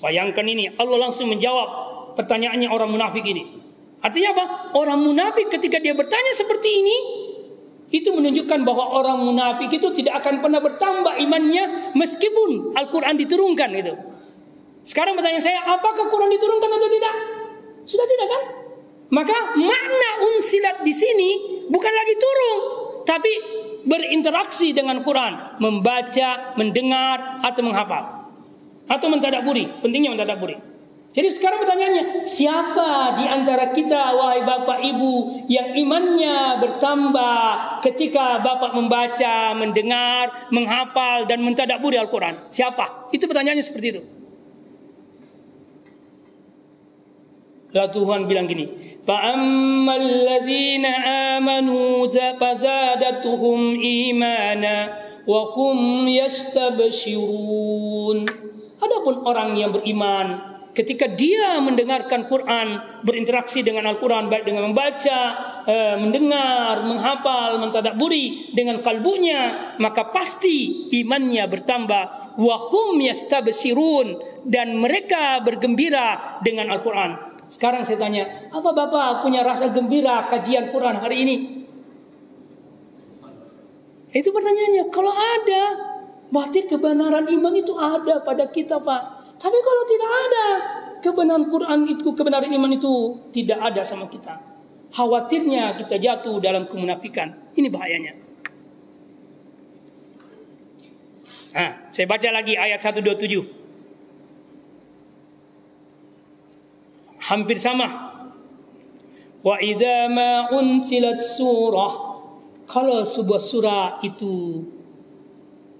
Bayangkan ini, Allah langsung menjawab pertanyaannya orang munafik ini. Artinya apa? Orang munafik ketika dia bertanya seperti ini, itu menunjukkan bahwa orang munafik itu tidak akan pernah bertambah imannya meskipun Al-Quran diturunkan itu. Sekarang pertanyaan saya, apakah Quran diturunkan atau tidak? Sudah tidak kan? Maka makna unsilat di sini bukan lagi turun, tapi berinteraksi dengan Quran, membaca, mendengar atau menghafal atau mentadaburi. Pentingnya mentadaburi. Jadi sekarang pertanyaannya, siapa di antara kita wahai Bapak Ibu yang imannya bertambah ketika Bapak membaca, mendengar, menghafal dan mentadaburi Al-Qur'an? Siapa? Itu pertanyaannya seperti itu. Lalu Tuhan bilang gini, فَأَمَّا الَّذِينَ آمَنُوا فَزَادَتُهُمْ إِيمَانًا وَهُمْ يَسْتَبْشِرُونَ Adapun orang yang beriman ketika dia mendengarkan Quran, berinteraksi dengan Al-Quran baik dengan membaca, eh, mendengar, menghafal, mentadaburi dengan kalbunya, maka pasti imannya bertambah. Wahum yastabsirun dan mereka bergembira dengan Al-Quran. Sekarang saya tanya, apa Bapak punya rasa gembira kajian Quran hari ini? Itu pertanyaannya. Kalau ada, berarti kebenaran iman itu ada pada kita Pak. Tapi kalau tidak ada kebenaran Quran itu, kebenaran iman itu tidak ada sama kita. Khawatirnya kita jatuh dalam kemunafikan. Ini bahayanya. Nah, saya baca lagi ayat 127. Hampir sama. Wa idza ma unsilat surah kalau sebuah surah itu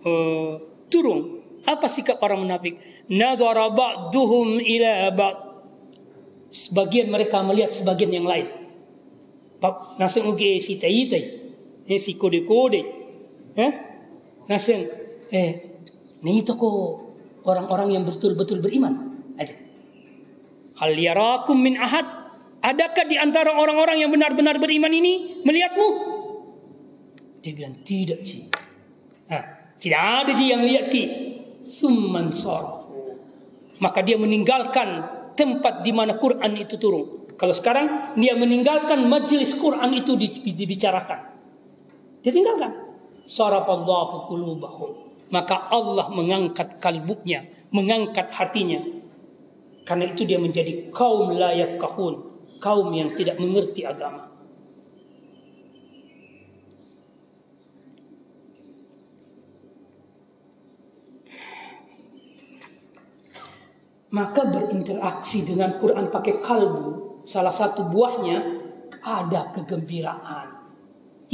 uh, turun apa sikap orang munafik? Nadhara ba'duhum ila ba'd. Sebagian mereka melihat sebagian yang lain. Naseng uge si tai tai. Eh si kode kode. Eh? Naseng eh ni toko orang-orang yang betul-betul beriman. Ada. Hal yarakum min ahad? Adakah di antara orang-orang yang benar-benar beriman ini melihatmu? Dia bilang tidak sih. Nah, tidak ada sih yang lihat ki summan Maka dia meninggalkan tempat di mana Quran itu turun. Kalau sekarang dia meninggalkan majelis Quran itu dibicarakan. Dia tinggalkan. Sarafallahu. Maka Allah mengangkat kalbunya, mengangkat hatinya. Karena itu dia menjadi kaum layak kahun, kaum yang tidak mengerti agama. Maka berinteraksi dengan Quran pakai kalbu salah satu buahnya ada kegembiraan.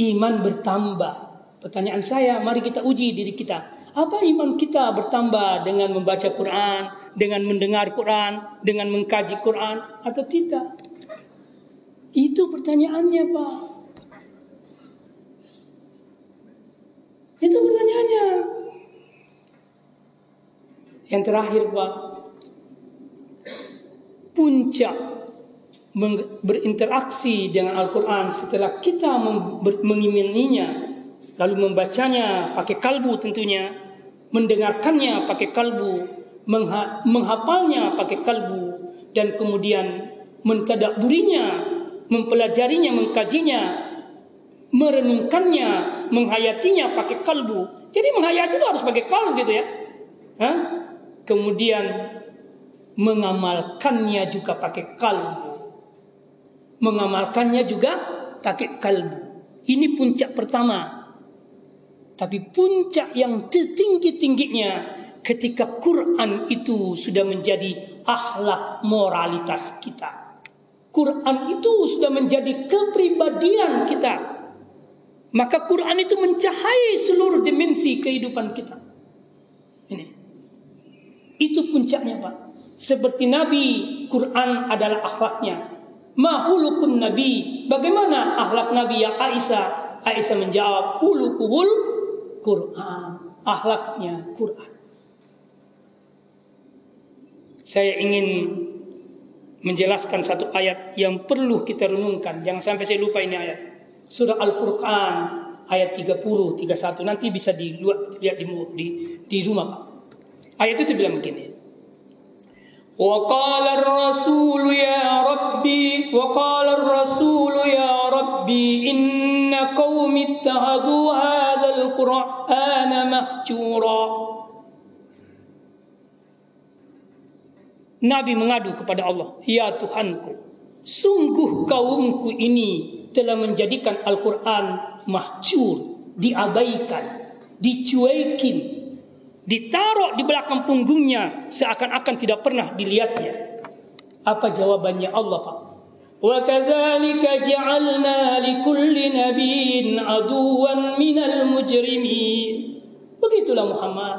Iman bertambah. Pertanyaan saya mari kita uji diri kita. Apa iman kita bertambah dengan membaca Quran dengan mendengar Quran dengan mengkaji Quran atau tidak? Itu pertanyaannya Pak. Itu pertanyaannya. Yang terakhir Pak puncak berinteraksi dengan Al-Quran setelah kita mengimaninya lalu membacanya pakai kalbu tentunya mendengarkannya pakai kalbu menghafalnya pakai kalbu dan kemudian mentadaburinya mempelajarinya mengkajinya merenungkannya menghayatinya pakai kalbu jadi menghayati itu harus pakai kalbu gitu ya Hah? kemudian mengamalkannya juga pakai kalbu. Mengamalkannya juga pakai kalbu. Ini puncak pertama. Tapi puncak yang tertinggi-tingginya ketika Quran itu sudah menjadi akhlak moralitas kita. Quran itu sudah menjadi kepribadian kita. Maka Quran itu mencahayai seluruh dimensi kehidupan kita. Ini. Itu puncaknya, Pak. Seperti Nabi, Quran adalah akhlaknya. Mahulukun Nabi. Bagaimana akhlak Nabi ya Aisyah? Aisyah menjawab, hulukuhul Quran. Akhlaknya Quran. Saya ingin menjelaskan satu ayat yang perlu kita renungkan. Jangan sampai saya lupa ini ayat. Surah Al-Furqan ayat 30, 31. Nanti bisa dilihat di, di, di rumah Pak. Ayat itu bilang begini. وقال الرسول يا ربي وقال الرسول يا ربي إن قوم اتخذوا هذا القرآن مهجورا Nabi mengadu kepada Allah, "Ya Tuhanku, sungguh kaumku ini telah menjadikan Al-Qur'an mahjur, diabaikan, dicuekin, ditaruh di belakang punggungnya seakan-akan tidak pernah dilihatnya. Apa jawabannya Allah Pak? Kadzalika ja'alna likulli nabiyyin aduwan minal mujrimin. Begitulah Muhammad.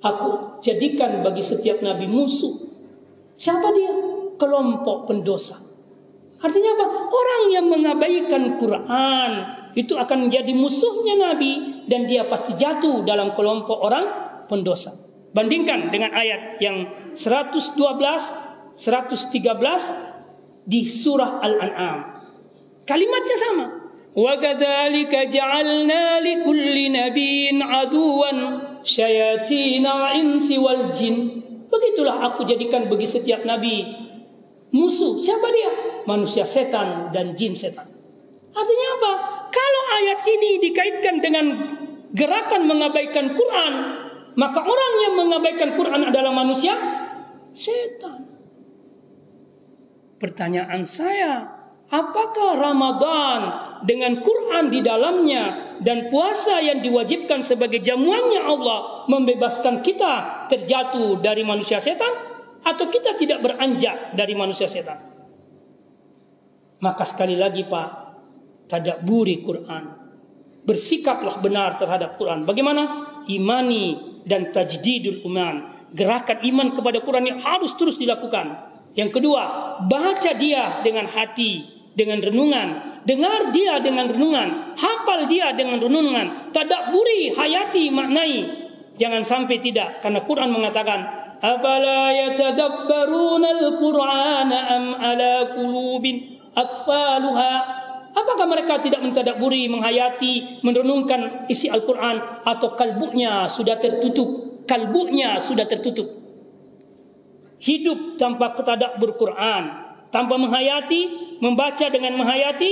Aku jadikan bagi setiap nabi musuh. Siapa dia? kelompok pendosa. Artinya apa? Orang yang mengabaikan Quran itu akan menjadi musuhnya Nabi dan dia pasti jatuh dalam kelompok orang pendosa. Bandingkan dengan ayat yang 112, 113 di surah Al-An'am. Kalimatnya sama. وَكَذَلِكَ جَعَلْنَا لِكُلِّ نَبِيٍّ عَدُوًا شَيَاطِينَ الْإِنسِ وَالْجِنِّ Begitulah aku jadikan bagi setiap nabi musuh. Siapa dia? Manusia setan dan jin setan. Artinya apa? Kalau ayat ini dikaitkan dengan gerakan mengabaikan Quran, maka orang yang mengabaikan Quran adalah manusia setan. Pertanyaan saya, apakah Ramadan dengan Quran di dalamnya dan puasa yang diwajibkan sebagai jamuannya Allah membebaskan kita terjatuh dari manusia setan atau kita tidak beranjak dari manusia setan? Maka sekali lagi Pak, tadaburi Quran. Bersikaplah benar terhadap Quran. Bagaimana? Imani dan tajdidul iman. Gerakan iman kepada Quran yang harus terus dilakukan. Yang kedua, baca dia dengan hati, dengan renungan, dengar dia dengan renungan, hafal dia dengan renungan, tadaburi, hayati, maknai. Jangan sampai tidak karena Quran mengatakan, "Afala yatadabbaruna al-Qur'ana am ala qulubin akfaluha?" Apakah mereka tidak mentadaburi, menghayati, merenungkan isi Al-Quran atau kalbunya sudah tertutup? Kalbunya sudah tertutup. Hidup tanpa ketadabur Quran, tanpa menghayati, membaca dengan menghayati,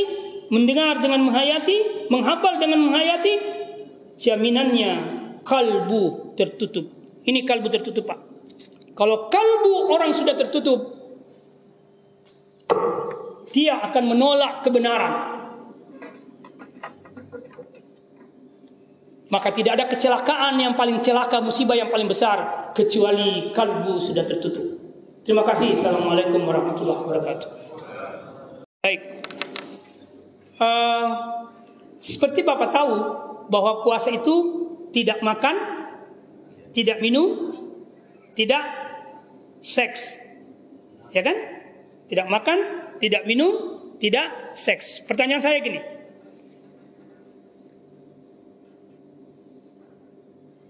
mendengar dengan menghayati, menghafal dengan menghayati, jaminannya kalbu tertutup. Ini kalbu tertutup, Pak. Kalau kalbu orang sudah tertutup, dia akan menolak kebenaran. Maka tidak ada kecelakaan yang paling celaka, musibah yang paling besar kecuali kalbu sudah tertutup. Terima kasih. Assalamualaikum warahmatullahi wabarakatuh. Baik. Uh, seperti Bapak tahu bahwa puasa itu tidak makan, tidak minum, tidak seks. Ya kan? Tidak makan, tidak minum, tidak seks. Pertanyaan saya gini.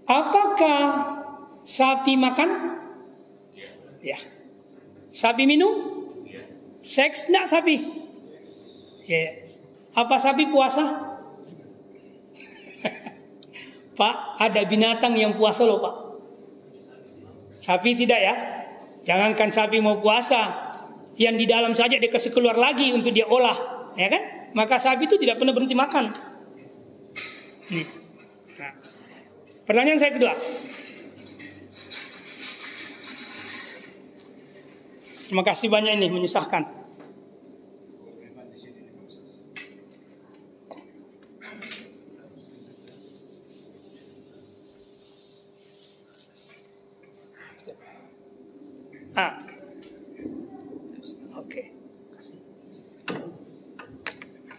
Apakah sapi makan? Ya. Sapi minum? Seks enggak sapi? Yes. Apa sapi puasa? Pak, ada binatang yang puasa loh Pak. Sapi tidak ya? Jangankan sapi mau puasa, yang di dalam saja dia kasih keluar lagi untuk dia olah, ya kan? Maka sapi itu tidak pernah berhenti makan. Nih. Pertanyaan saya kedua. Terima kasih banyak ini menyusahkan. Ah. Oke. Kasih.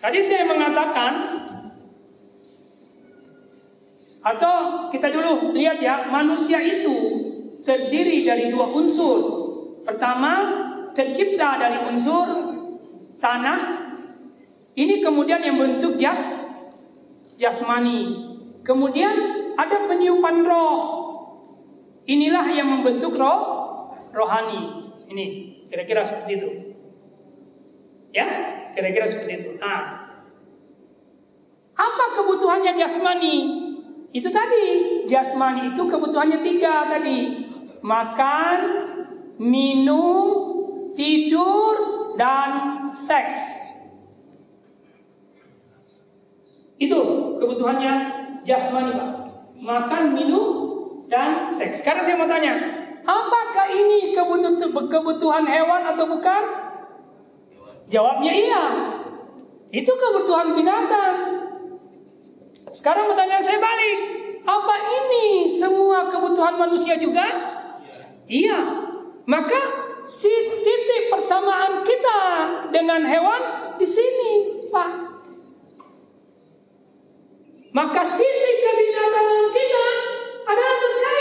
Tadi saya mengatakan atau kita dulu lihat ya, manusia itu terdiri dari dua unsur. Pertama, tercipta dari unsur tanah. Ini kemudian yang bentuk jas jasmani. Kemudian ada peniupan roh. Inilah yang membentuk roh rohani. Ini kira-kira seperti itu. Ya, kira-kira seperti itu. Nah, apa kebutuhannya jasmani? Itu tadi, jasmani itu kebutuhannya tiga tadi. Makan, minum, tidur, dan seks. Itu kebutuhannya jasmani Pak. Makan, minum, dan seks. Sekarang saya mau tanya, apakah ini kebutuhan hewan atau bukan? Jawabnya iya. Itu kebutuhan binatang. Sekarang pertanyaan saya balik. Apa ini semua kebutuhan manusia juga? Iya. Maka si titik persamaan kita dengan hewan di sini, Pak. Maka sisi kebinatangan kita adalah terkait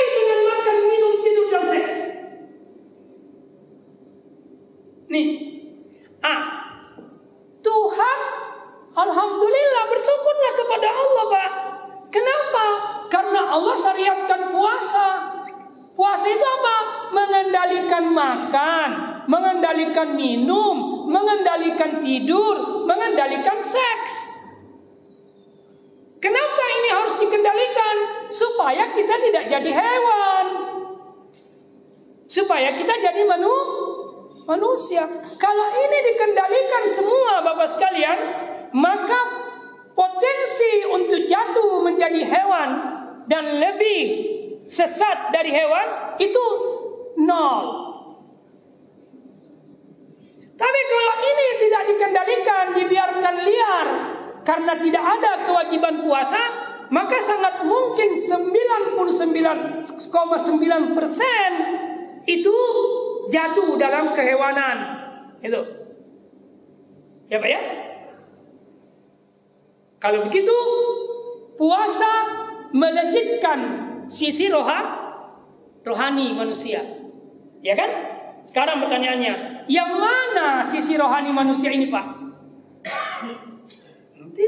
96% itu jatuh dalam kehewanan. Itu. Ya Pak ya? Kalau begitu puasa melejitkan sisi roha, rohani manusia. Ya kan? Sekarang pertanyaannya, yang mana sisi rohani manusia ini, Pak? Nanti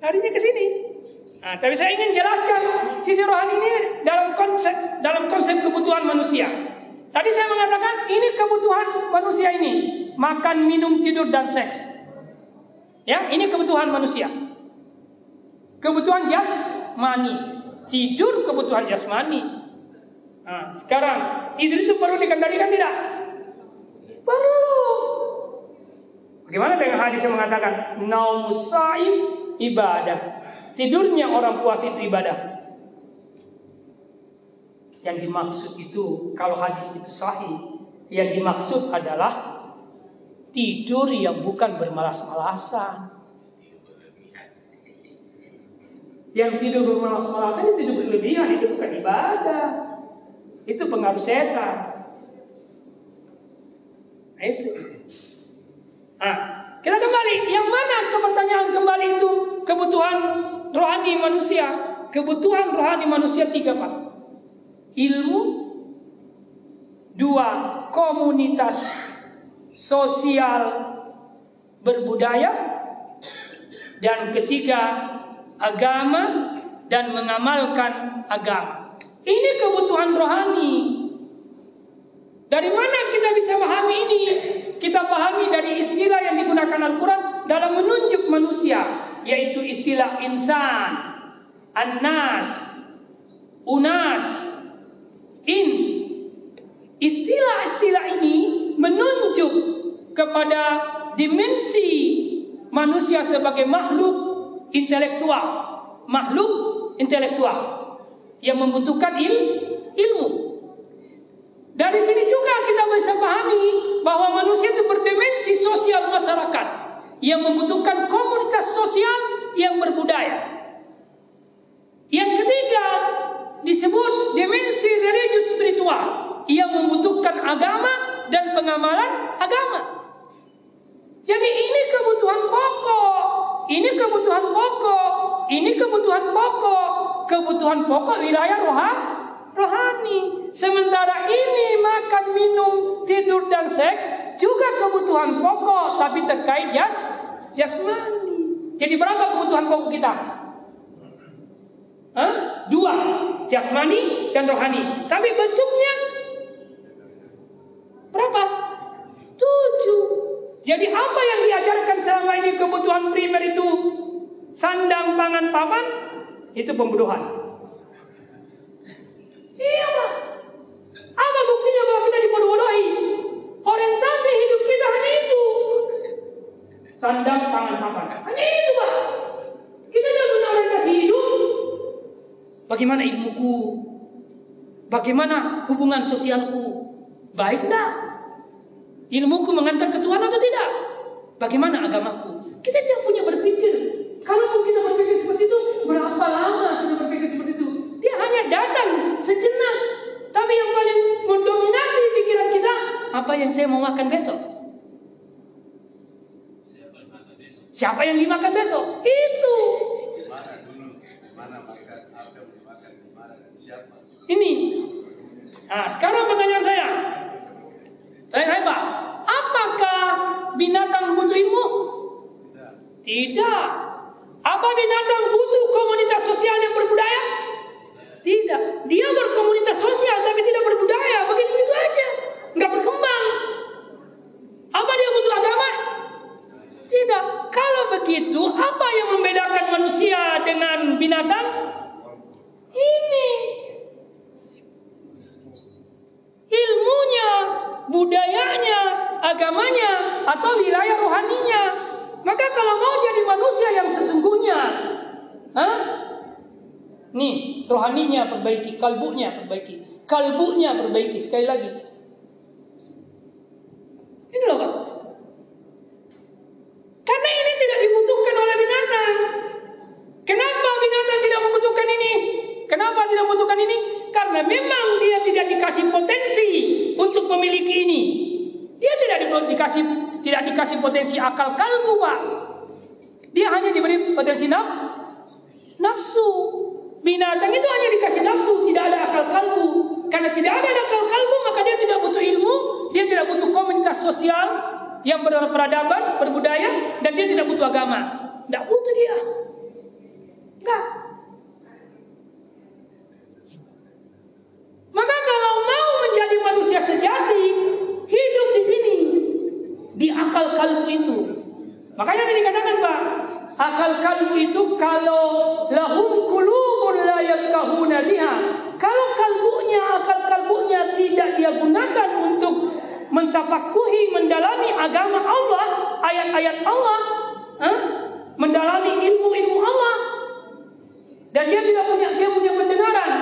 larinya ke sini. Nah, tapi saya ingin jelaskan sisi rohani ini dalam konsep dalam konsep kebutuhan manusia. Tadi saya mengatakan ini kebutuhan manusia ini, makan, minum, tidur dan seks. Ya, ini kebutuhan manusia. Kebutuhan jasmani, tidur kebutuhan jasmani. Nah, sekarang tidur itu perlu dikendalikan tidak? Perlu. Bagaimana dengan hadis yang mengatakan naumus saim ibadah. Tidurnya orang puasa itu ibadah. Yang dimaksud itu kalau hadis itu sahih, yang dimaksud adalah tidur yang bukan bermalas-malasan. Yang tidur bermalas-malasan itu tidur berlebihan, itu bukan ibadah. Itu pengaruh setan. Nah, itu. Ah, kita kembali, yang mana ke pertanyaan kembali itu kebutuhan rohani manusia? Kebutuhan rohani manusia tiga pak. Ilmu, dua komunitas sosial berbudaya, dan ketiga agama dan mengamalkan agama. Ini kebutuhan rohani. Dari mana kita bisa pahami ini? kita pahami dari istilah yang digunakan Al-Quran dalam menunjuk manusia, yaitu istilah insan, anas, unas, ins. Istilah-istilah ini menunjuk kepada dimensi manusia sebagai makhluk intelektual, makhluk intelektual yang membutuhkan il, ilmu. Dari sini juga kita bisa pahami bahwa manusia itu berdimensi sosial masyarakat yang membutuhkan komunitas sosial yang berbudaya. Yang ketiga disebut dimensi religius spiritual yang membutuhkan agama dan pengamalan agama. Jadi ini kebutuhan pokok, ini kebutuhan pokok, ini kebutuhan pokok, kebutuhan pokok wilayah rohani rohani. Sementara ini makan, minum, tidur dan seks juga kebutuhan pokok tapi terkait jas jasmani. Jadi berapa kebutuhan pokok kita? Hah? Dua, jasmani dan rohani. Tapi bentuknya berapa? Tujuh. Jadi apa yang diajarkan selama ini kebutuhan primer itu sandang, pangan, papan itu pembunuhan. Iya Pak. Apa buktinya bahwa kita dibodoh-bodohi? Orientasi hidup kita hanya itu. Sandang pangan papan. Hanya itu Pak. Kita tidak punya orientasi hidup. Bagaimana ilmuku? Bagaimana hubungan sosialku? Baik enggak? Ilmuku mengantar ke Tuhan atau tidak? Bagaimana agamaku? Kita tidak punya berpikir. Kalau kita berpikir seperti itu, berapa lama kita berpikir seperti itu? Dia hanya datang sejenak. Tapi yang paling mendominasi pikiran kita, apa yang saya mau makan besok? Siapa yang dimakan besok? Itu. Ini. Nah, sekarang pertanyaan saya. Tanya saya Pak, apa binatang butuh ilmu? Tidak. Apa binatang butuh komunitas sosial yang berbudaya? Tidak. Dia berkomunitas sosial tapi tidak berbudaya. Begitu itu aja. Nggak berkembang. Apa dia butuh agama? Tidak. Kalau begitu, apa yang membedakan manusia dengan binatang? Ini. Ilmunya, budayanya, agamanya, atau wilayah rohaninya. Maka kalau mau jadi manusia yang sesungguhnya, Hah? Nih, rohaninya perbaiki, kalbunya perbaiki. Kalbunya perbaiki sekali lagi. Ini loh Pak. Karena ini tidak dibutuhkan oleh binatang. Kenapa binatang tidak membutuhkan ini? Kenapa tidak membutuhkan ini? Karena memang dia tidak dikasih potensi untuk memiliki ini. Dia tidak dikasih tidak dikasih potensi akal kalbu, Pak. Dia hanya diberi potensi nafsu. Binatang itu hanya dikasih nafsu, tidak ada akal kalbu. Karena tidak ada akal kalbu, maka dia tidak butuh ilmu, dia tidak butuh komunitas sosial yang berperadaban, berbudaya, dan dia tidak butuh agama. Tidak butuh dia. Enggak. Maka kalau mau menjadi manusia sejati, hidup di sini, di akal kalbu itu. Makanya tadi katakan Pak, akal kalbu itu kalau lahum kulubun la yafqahuna biha. Kalau kalbunya, akal kalbunya tidak dia gunakan untuk mentapakuhi, mendalami agama Allah, ayat-ayat Allah, huh? mendalami ilmu-ilmu Allah, dan dia tidak punya dia punya pendengaran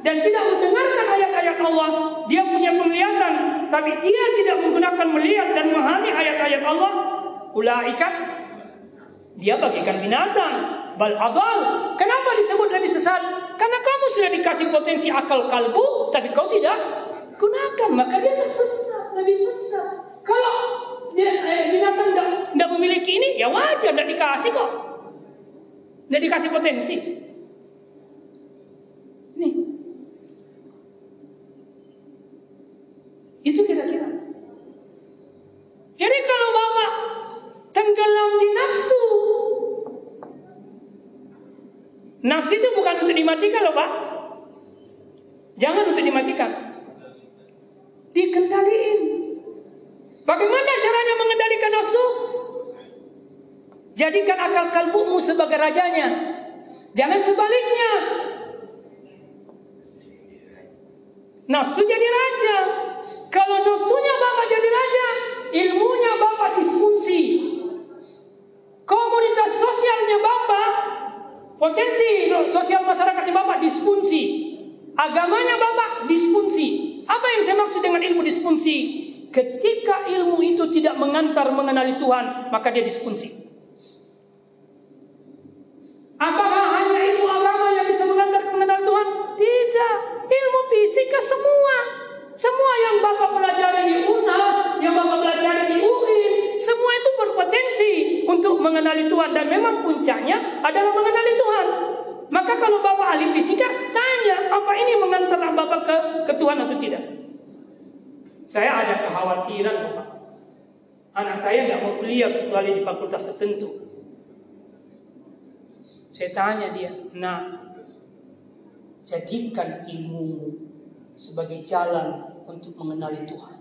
dan tidak mendengarkan ayat-ayat Allah, dia punya penglihatan, tapi dia tidak menggunakan melihat dan memahami ayat-ayat Allah, ulaika dia bagikan binatang. Bal adal. Kenapa disebut lebih sesat? Karena kamu sudah dikasih potensi akal kalbu, tapi kau tidak gunakan, maka dia tersesat, lebih sesat. Kalau dia, eh, binatang tidak memiliki ini, ya wajar, tidak dikasih kok. Tidak dikasih potensi. Nih. Itu kira-kira. Jadi kalau Bapak tenggelam di nafsu. Nafsu itu bukan untuk dimatikan loh Pak. Jangan untuk dimatikan. Dikendaliin. Bagaimana caranya mengendalikan nafsu? Jadikan akal kalbumu sebagai rajanya. Jangan sebaliknya. Nafsu jadi raja. Kalau nafsunya bapak jadi raja, ilmunya bapak disfungsi. Komunitas sosialnya bapak, potensi sosial masyarakatnya bapak disfungsi. Agamanya bapak disfungsi. Apa yang saya maksud dengan ilmu disfungsi? Ketika ilmu itu tidak mengantar mengenali Tuhan, maka dia disfungsi. Apakah hanya ilmu agama yang bisa mengantar mengenal Tuhan? Tidak. Ilmu fisika semua. Semua yang Bapak pelajari di UNAS, yang Bapak pelajari di UIN, semua itu berpotensi untuk mengenali Tuhan dan memang puncaknya adalah mengenali Tuhan. Maka kalau Bapak ahli fisika, tanya apa ini mengantar Bapak ke, ke Tuhan atau tidak? Saya ada kekhawatiran Bapak. Anak saya nggak mau kuliah kecuali di fakultas tertentu. Saya tanya dia, nah jadikan ilmu sebagai jalan untuk mengenali Tuhan.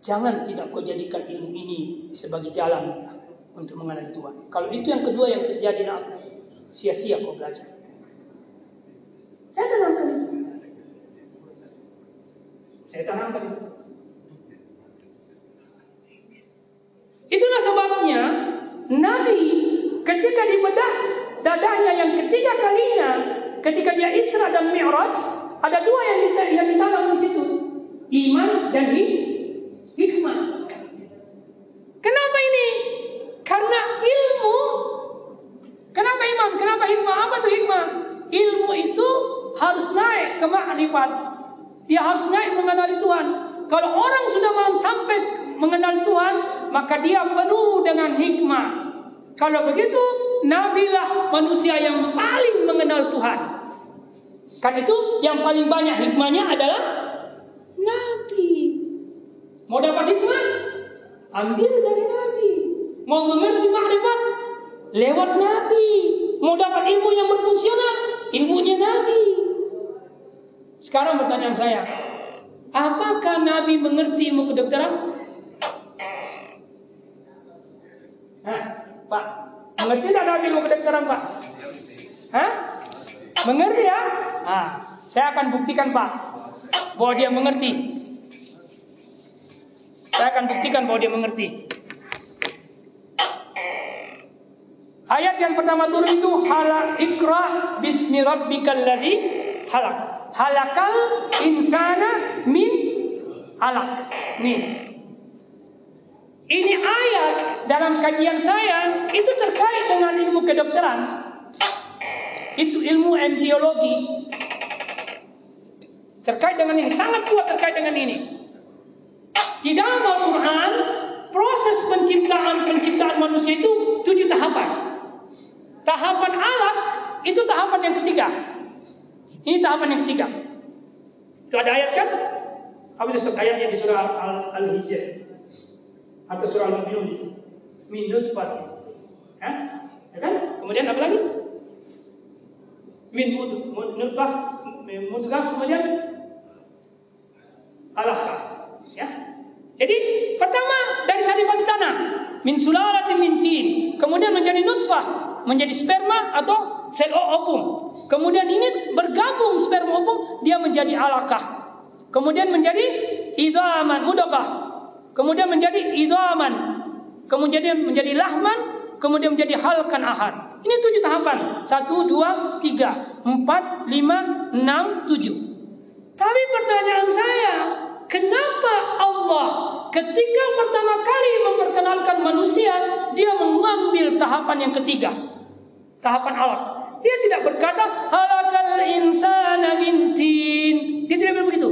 Jangan tidak kau jadikan ilmu ini sebagai jalan untuk mengenali Tuhan. Kalau itu yang kedua yang terjadi, nah, sia-sia kau belajar. Saya tanamkan itu. Saya tanamkan itu. Itulah sebabnya Nabi ketika dibedah dadanya yang ketiga kalinya ketika dia Isra dan Mi'raj ada dua yang, yang ditanam di situ iman dan hikmah kenapa ini karena ilmu kenapa iman kenapa hikmah apa tuh hikmah ilmu itu harus naik ke makrifat dia harus naik mengenali Tuhan kalau orang sudah mau sampai mengenal Tuhan maka dia penuh dengan hikmah kalau begitu nabilah manusia yang paling mengenal Tuhan. Karena itu yang paling banyak hikmahnya adalah nabi. Mau dapat hikmah? ambil dari Nabi. Mau mengerti makrifat lewat Nabi. Mau dapat ilmu yang berfungsional, ilmunya Nabi. Sekarang pertanyaan saya, apakah Nabi mengerti ilmu kedokteran? Hah, Pak, mengerti tidak Nabi ilmu kedokteran, Pak? Hah? Mengerti ya? Nah, saya akan buktikan, Pak, bahwa dia mengerti. Saya akan buktikan bahwa dia mengerti. Ayat yang pertama turun itu halak ikra bismi rabbikal ladzi halak. Halakal insana min alak. Nih. Ini ayat dalam kajian saya itu terkait dengan ilmu kedokteran. Itu ilmu embriologi. Terkait dengan ini sangat kuat terkait dengan ini. Di dalam Al-Quran, proses penciptaan penciptaan manusia itu tujuh tahapan. Tahapan alat itu tahapan yang ketiga. Ini tahapan yang ketiga. Itu ada ayat kan? Apa itu ayatnya di surah Al-Hijr atau surah Al-Mu'minun itu? Minut sepati. Ya? ya kan? Kemudian apa lagi? Min nutfah, mudghah kemudian alaqah. Ya, jadi pertama dari saripati tanah, min sulalati min tin, kemudian menjadi nutfah, menjadi sperma atau sel ovum. Kemudian ini bergabung sperma ovum, dia menjadi alakah. Kemudian menjadi idaman mudakah. Kemudian menjadi idaman. Kemudian menjadi lahman, kemudian menjadi halkan ahad. Ini tujuh tahapan. Satu, dua, tiga, empat, lima, enam, tujuh. Tapi pertanyaan saya, Kenapa Allah ketika pertama kali memperkenalkan manusia, dia mengambil tahapan yang ketiga. Tahapan Allah. Dia tidak berkata halakal insana min. Dia tidak begitu.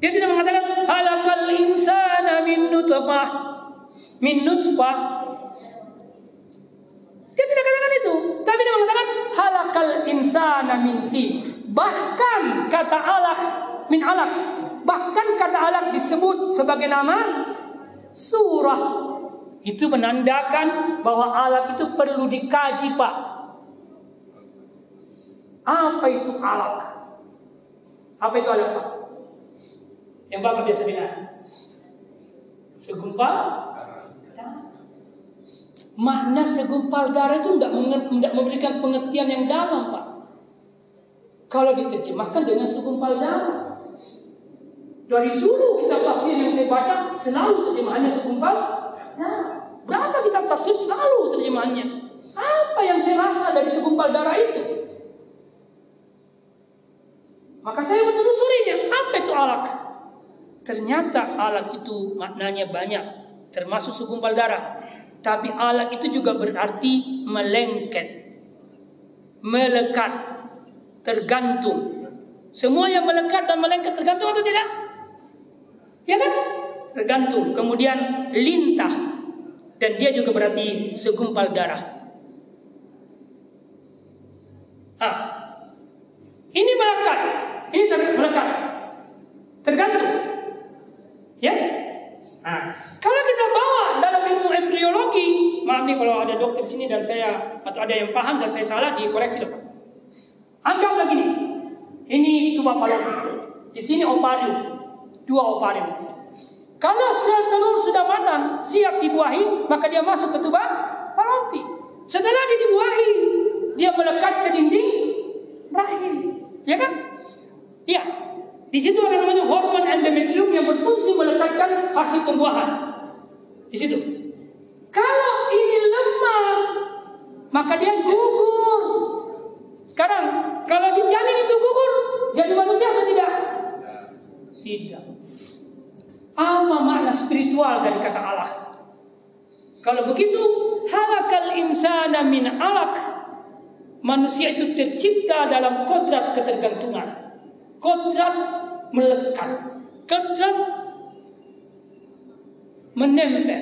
Dia tidak mengatakan halakal insana min nutfah. Min nutfah. Dia tidak katakan itu. Tapi dia mengatakan halakal insana min. Bahkan kata Allah min alaq Bahkan kata alaq disebut sebagai nama surah. Itu menandakan bahwa alaq itu perlu dikaji, Pak. Apa itu alaq? Apa itu alaq, Pak? Yang Bapak biasa dengar. Segumpal Makna segumpal darah itu tidak memberikan pengertian yang dalam, Pak. Kalau diterjemahkan dengan segumpal darah, dari dulu kitab tafsir yang saya baca selalu terjemahannya segumpal. Nah, berapa kitab tafsir selalu terjemahannya? Apa yang saya rasa dari segumpal darah itu? Maka saya menelusurinya. Apa itu alak? Ternyata alak itu maknanya banyak, termasuk segumpal darah. Tapi alak itu juga berarti melengket, melekat, tergantung. Semua yang melekat dan melengket tergantung atau tidak? Ya kan? Tergantung. Kemudian lintah. Dan dia juga berarti segumpal darah. Ah. Ini melekat. Ini ter melekat. Tergantung. Ya. Nah, kalau kita bawa dalam ilmu embriologi, maaf nih kalau ada dokter sini dan saya atau ada yang paham dan saya salah dikoreksi dong. Anggaplah gini, ini tuba fallopian, di sini ovarium, dua ovarium. Kalau sel telur sudah matang, siap dibuahi, maka dia masuk ke tuba fallopi. Setelah dia dibuahi, dia melekat ke dinding rahim. Ya kan? Iya. Di situ ada namanya hormon endometrium yang berfungsi melekatkan hasil pembuahan. Di situ. Kalau ini lemah, maka dia gugur. Sekarang, kalau di janin itu gugur, jadi manusia atau tidak? Tidak. Apa makna spiritual dari kata Allah? Kalau begitu, halakal insana min alak. Manusia itu tercipta dalam kodrat ketergantungan. Kodrat melekat. Kodrat menempel.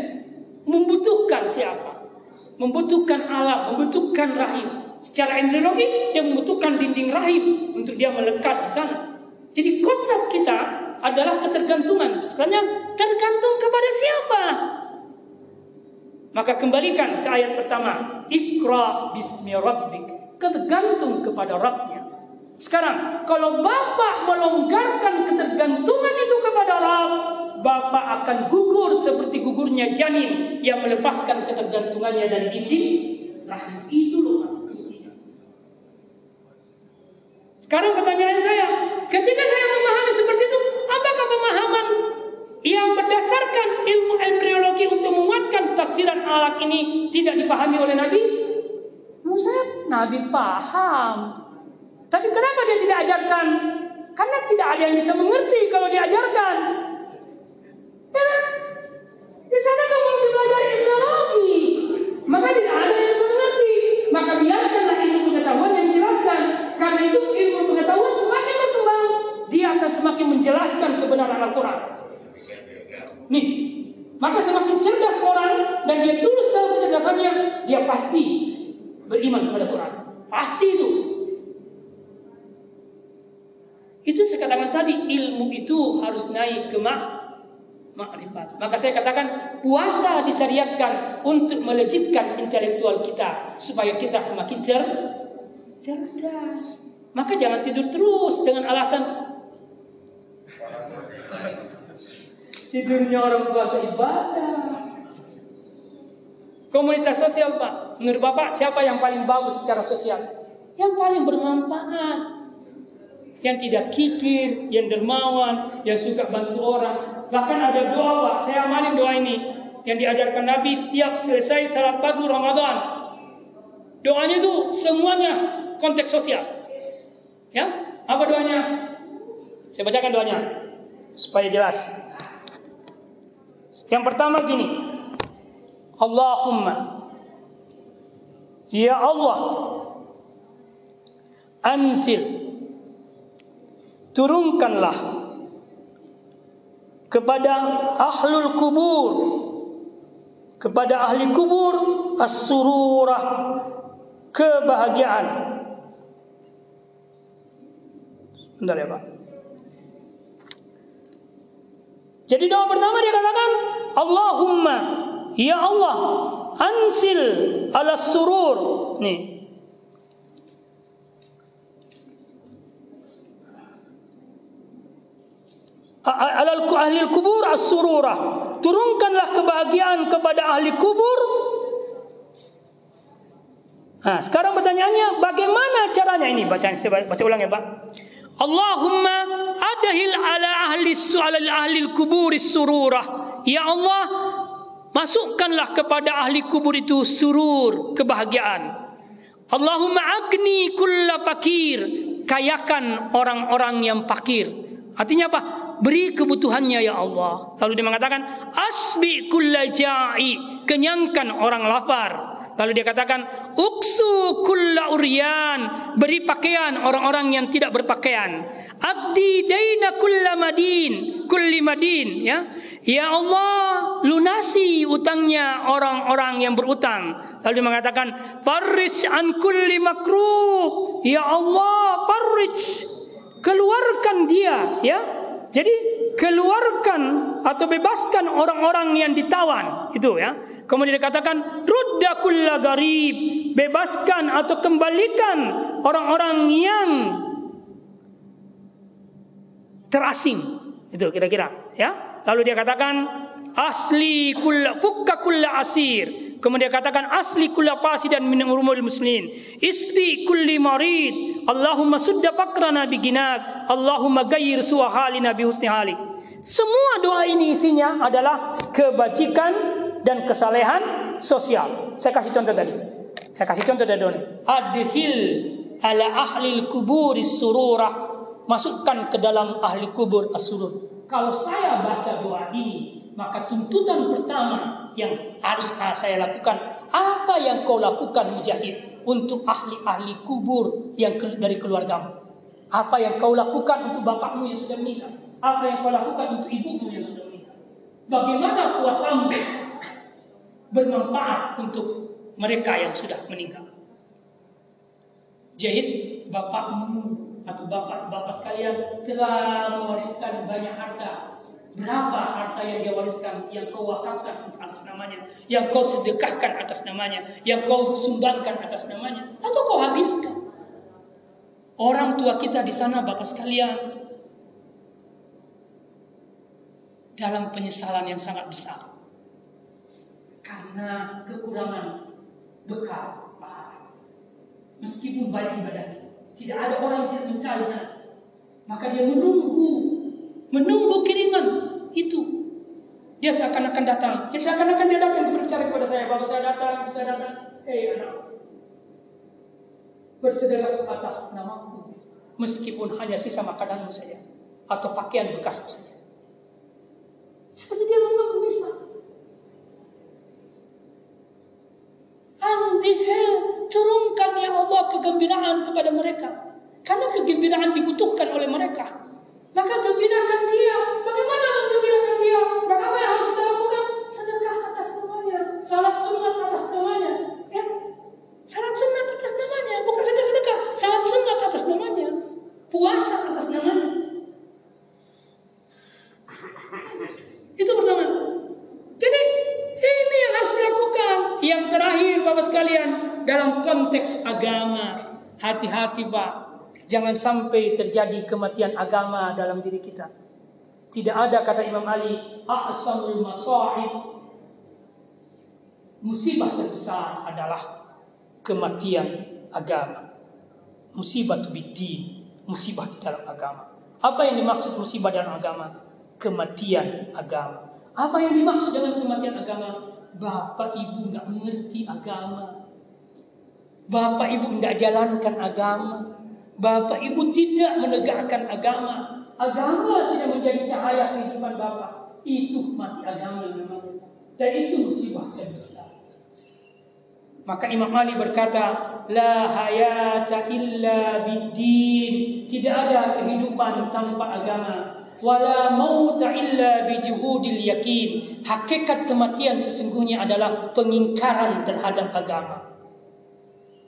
Membutuhkan siapa? Membutuhkan alam, membutuhkan rahim. Secara embriologi, dia membutuhkan dinding rahim untuk dia melekat di sana. Jadi kodrat kita adalah ketergantungan. Sekarang tergantung kepada siapa? Maka kembalikan ke ayat pertama. Ikra bismi rabbik. Tergantung kepada Rabbnya. Sekarang, kalau Bapak melonggarkan ketergantungan itu kepada Rabb, Bapak akan gugur seperti gugurnya janin yang melepaskan ketergantungannya dari dinding rahim. Itu loh Sekarang pertanyaan saya, ketika saya memahami seperti itu, apakah pemahaman yang berdasarkan ilmu embriologi untuk menguatkan tafsiran alat ini tidak dipahami oleh Nabi? Saya Nabi paham. Tapi kenapa dia tidak ajarkan? Karena tidak ada yang bisa mengerti kalau diajarkan. Ya kan? Di sana kamu belajar embriologi. Maka tidak ada yang bisa mengerti. Maka biarkanlah ilmu pengetahuan yang menjelaskan. Karena itu ilmu pengetahuan semakin berkembang. Dia akan semakin menjelaskan kebenaran Al-Quran. Nih, maka semakin cerdas orang dan dia tulus dalam kecerdasannya, dia pasti beriman kepada Quran. Pasti itu. Itu saya katakan tadi ilmu itu harus naik ke mak makrifat. Maka saya katakan puasa disyariatkan untuk melejitkan intelektual kita supaya kita semakin cer cerdas. Maka jangan tidur terus dengan alasan Tidurnya orang puasa ibadah. Komunitas sosial Pak. Menurut Bapak siapa yang paling bagus secara sosial? Yang paling bermanfaat. Yang tidak kikir, yang dermawan, yang suka bantu orang. Bahkan ada doa Pak, saya amalin doa ini. Yang diajarkan Nabi setiap selesai salat pagi Ramadan. Doanya itu semuanya konteks sosial. Ya, apa doanya? Saya bacakan doanya supaya jelas. Yang pertama gini. Allahumma Ya Allah Ansil Turunkanlah Kepada ahlul kubur Kepada ahli kubur As-sururah Kebahagiaan Bentar ya Pak Jadi doa pertama dia katakan, Allahumma, ya Allah, ansil ala surur. Nih. Alal ahli kubur as-sururah. Turunkanlah kebahagiaan kepada ahli kubur. Nah, sekarang pertanyaannya bagaimana caranya ini? Baca saya baca ulang ya, Pak. Allahumma adahil ala ahli ala ahli kubur sururah. Ya Allah, masukkanlah kepada ahli kubur itu surur, kebahagiaan. Allahumma agni kulla fakir, kayakan orang-orang yang fakir. Artinya apa? Beri kebutuhannya ya Allah. Lalu dia mengatakan, asbi kulla ja'i, kenyangkan orang lapar. Lalu dia katakan, uksu kulla uryan, beri pakaian orang-orang yang tidak berpakaian. Abdi daina kulla madin, kulli madin, ya. Ya Allah, lunasi utangnya orang-orang yang berutang. Lalu dia mengatakan, farij an kulli makruh. Ya Allah, farij. Keluarkan dia, ya. Jadi keluarkan atau bebaskan orang-orang yang ditawan, itu ya. Kemudian dikatakan rudda kulla garib, bebaskan atau kembalikan orang-orang yang terasing. Itu kira-kira, ya. Lalu dia katakan asli kulla fukka kulla asir. Kemudian dia katakan asli kulla dan min umurul muslimin. Isbi kulli marid. Allahumma sudda fakrana biginak. Allahumma gayyir suwa halina bi husni halik. Semua doa ini isinya adalah kebajikan dan kesalehan sosial. Saya kasih contoh tadi. Saya kasih contoh dari Doni. Adhil ala ahli kubur surura. Masukkan ke dalam ahli kubur asurur. Kalau saya baca doa ini, maka tuntutan pertama yang harus saya lakukan, apa yang kau lakukan mujahid untuk ahli-ahli kubur yang dari keluargamu? Apa yang kau lakukan untuk bapakmu yang sudah meninggal? Apa yang kau lakukan untuk ibumu yang sudah meninggal? Bagaimana puasamu bermanfaat untuk mereka yang sudah meninggal. Jahid bapakmu atau bapak-bapak sekalian telah mewariskan banyak harta Berapa harta yang dia wariskan yang kau wakafkan atas namanya, yang kau sedekahkan atas namanya, yang kau sumbangkan atas namanya, atau kau habiskan? Orang tua kita di sana Bapak sekalian dalam penyesalan yang sangat besar karena kekurangan bekal. Meskipun banyak ibadah, tidak ada orang yang tidak menyesal di sana. Maka dia menunggu menunggu kiriman itu. Dia seakan-akan datang. Dia seakan-akan dia datang berbicara kepada saya. Bapak saya datang, saya datang. Hei anak. Bersedekah atas namaku. Meskipun hanya sisa makananmu saja. Atau pakaian bekasmu saja. Seperti dia menunggu Islam. Antihel turunkan ya Allah kegembiraan kepada mereka. Karena kegembiraan dibutuhkan oleh mereka. Maka gembirakan dia. Bagaimana menggembirakan dia? Maka apa yang harus kita lakukan? Sedekah atas namanya. Salat sunat atas namanya. Ya? Salat sunat atas namanya. Bukan saja sedekah. Salat sunat atas namanya. Puasa atas namanya. Itu pertama. Jadi ini yang harus dilakukan. Yang terakhir Bapak sekalian. Dalam konteks agama. Hati-hati Pak. Jangan sampai terjadi kematian agama dalam diri kita. Tidak ada kata Imam Ali, a'samul masa'ib. Musibah terbesar adalah kematian agama. Musibah biddin, musibah di dalam agama. Apa yang dimaksud musibah dalam agama? Kematian agama. Apa yang dimaksud dengan kematian agama? Bapak ibu nggak mengerti agama. Bapak ibu nggak jalankan agama. Bapak ibu tidak menegakkan agama. Agama tidak menjadi cahaya kehidupan Bapak. Itu mati agama namanya. Dan itu musibah besar. Maka Imam Ali berkata, La hayata illa biddin. Tidak ada kehidupan tanpa agama. Wala mauta illa bijuhudil yakin. Hakikat kematian sesungguhnya adalah pengingkaran terhadap agama.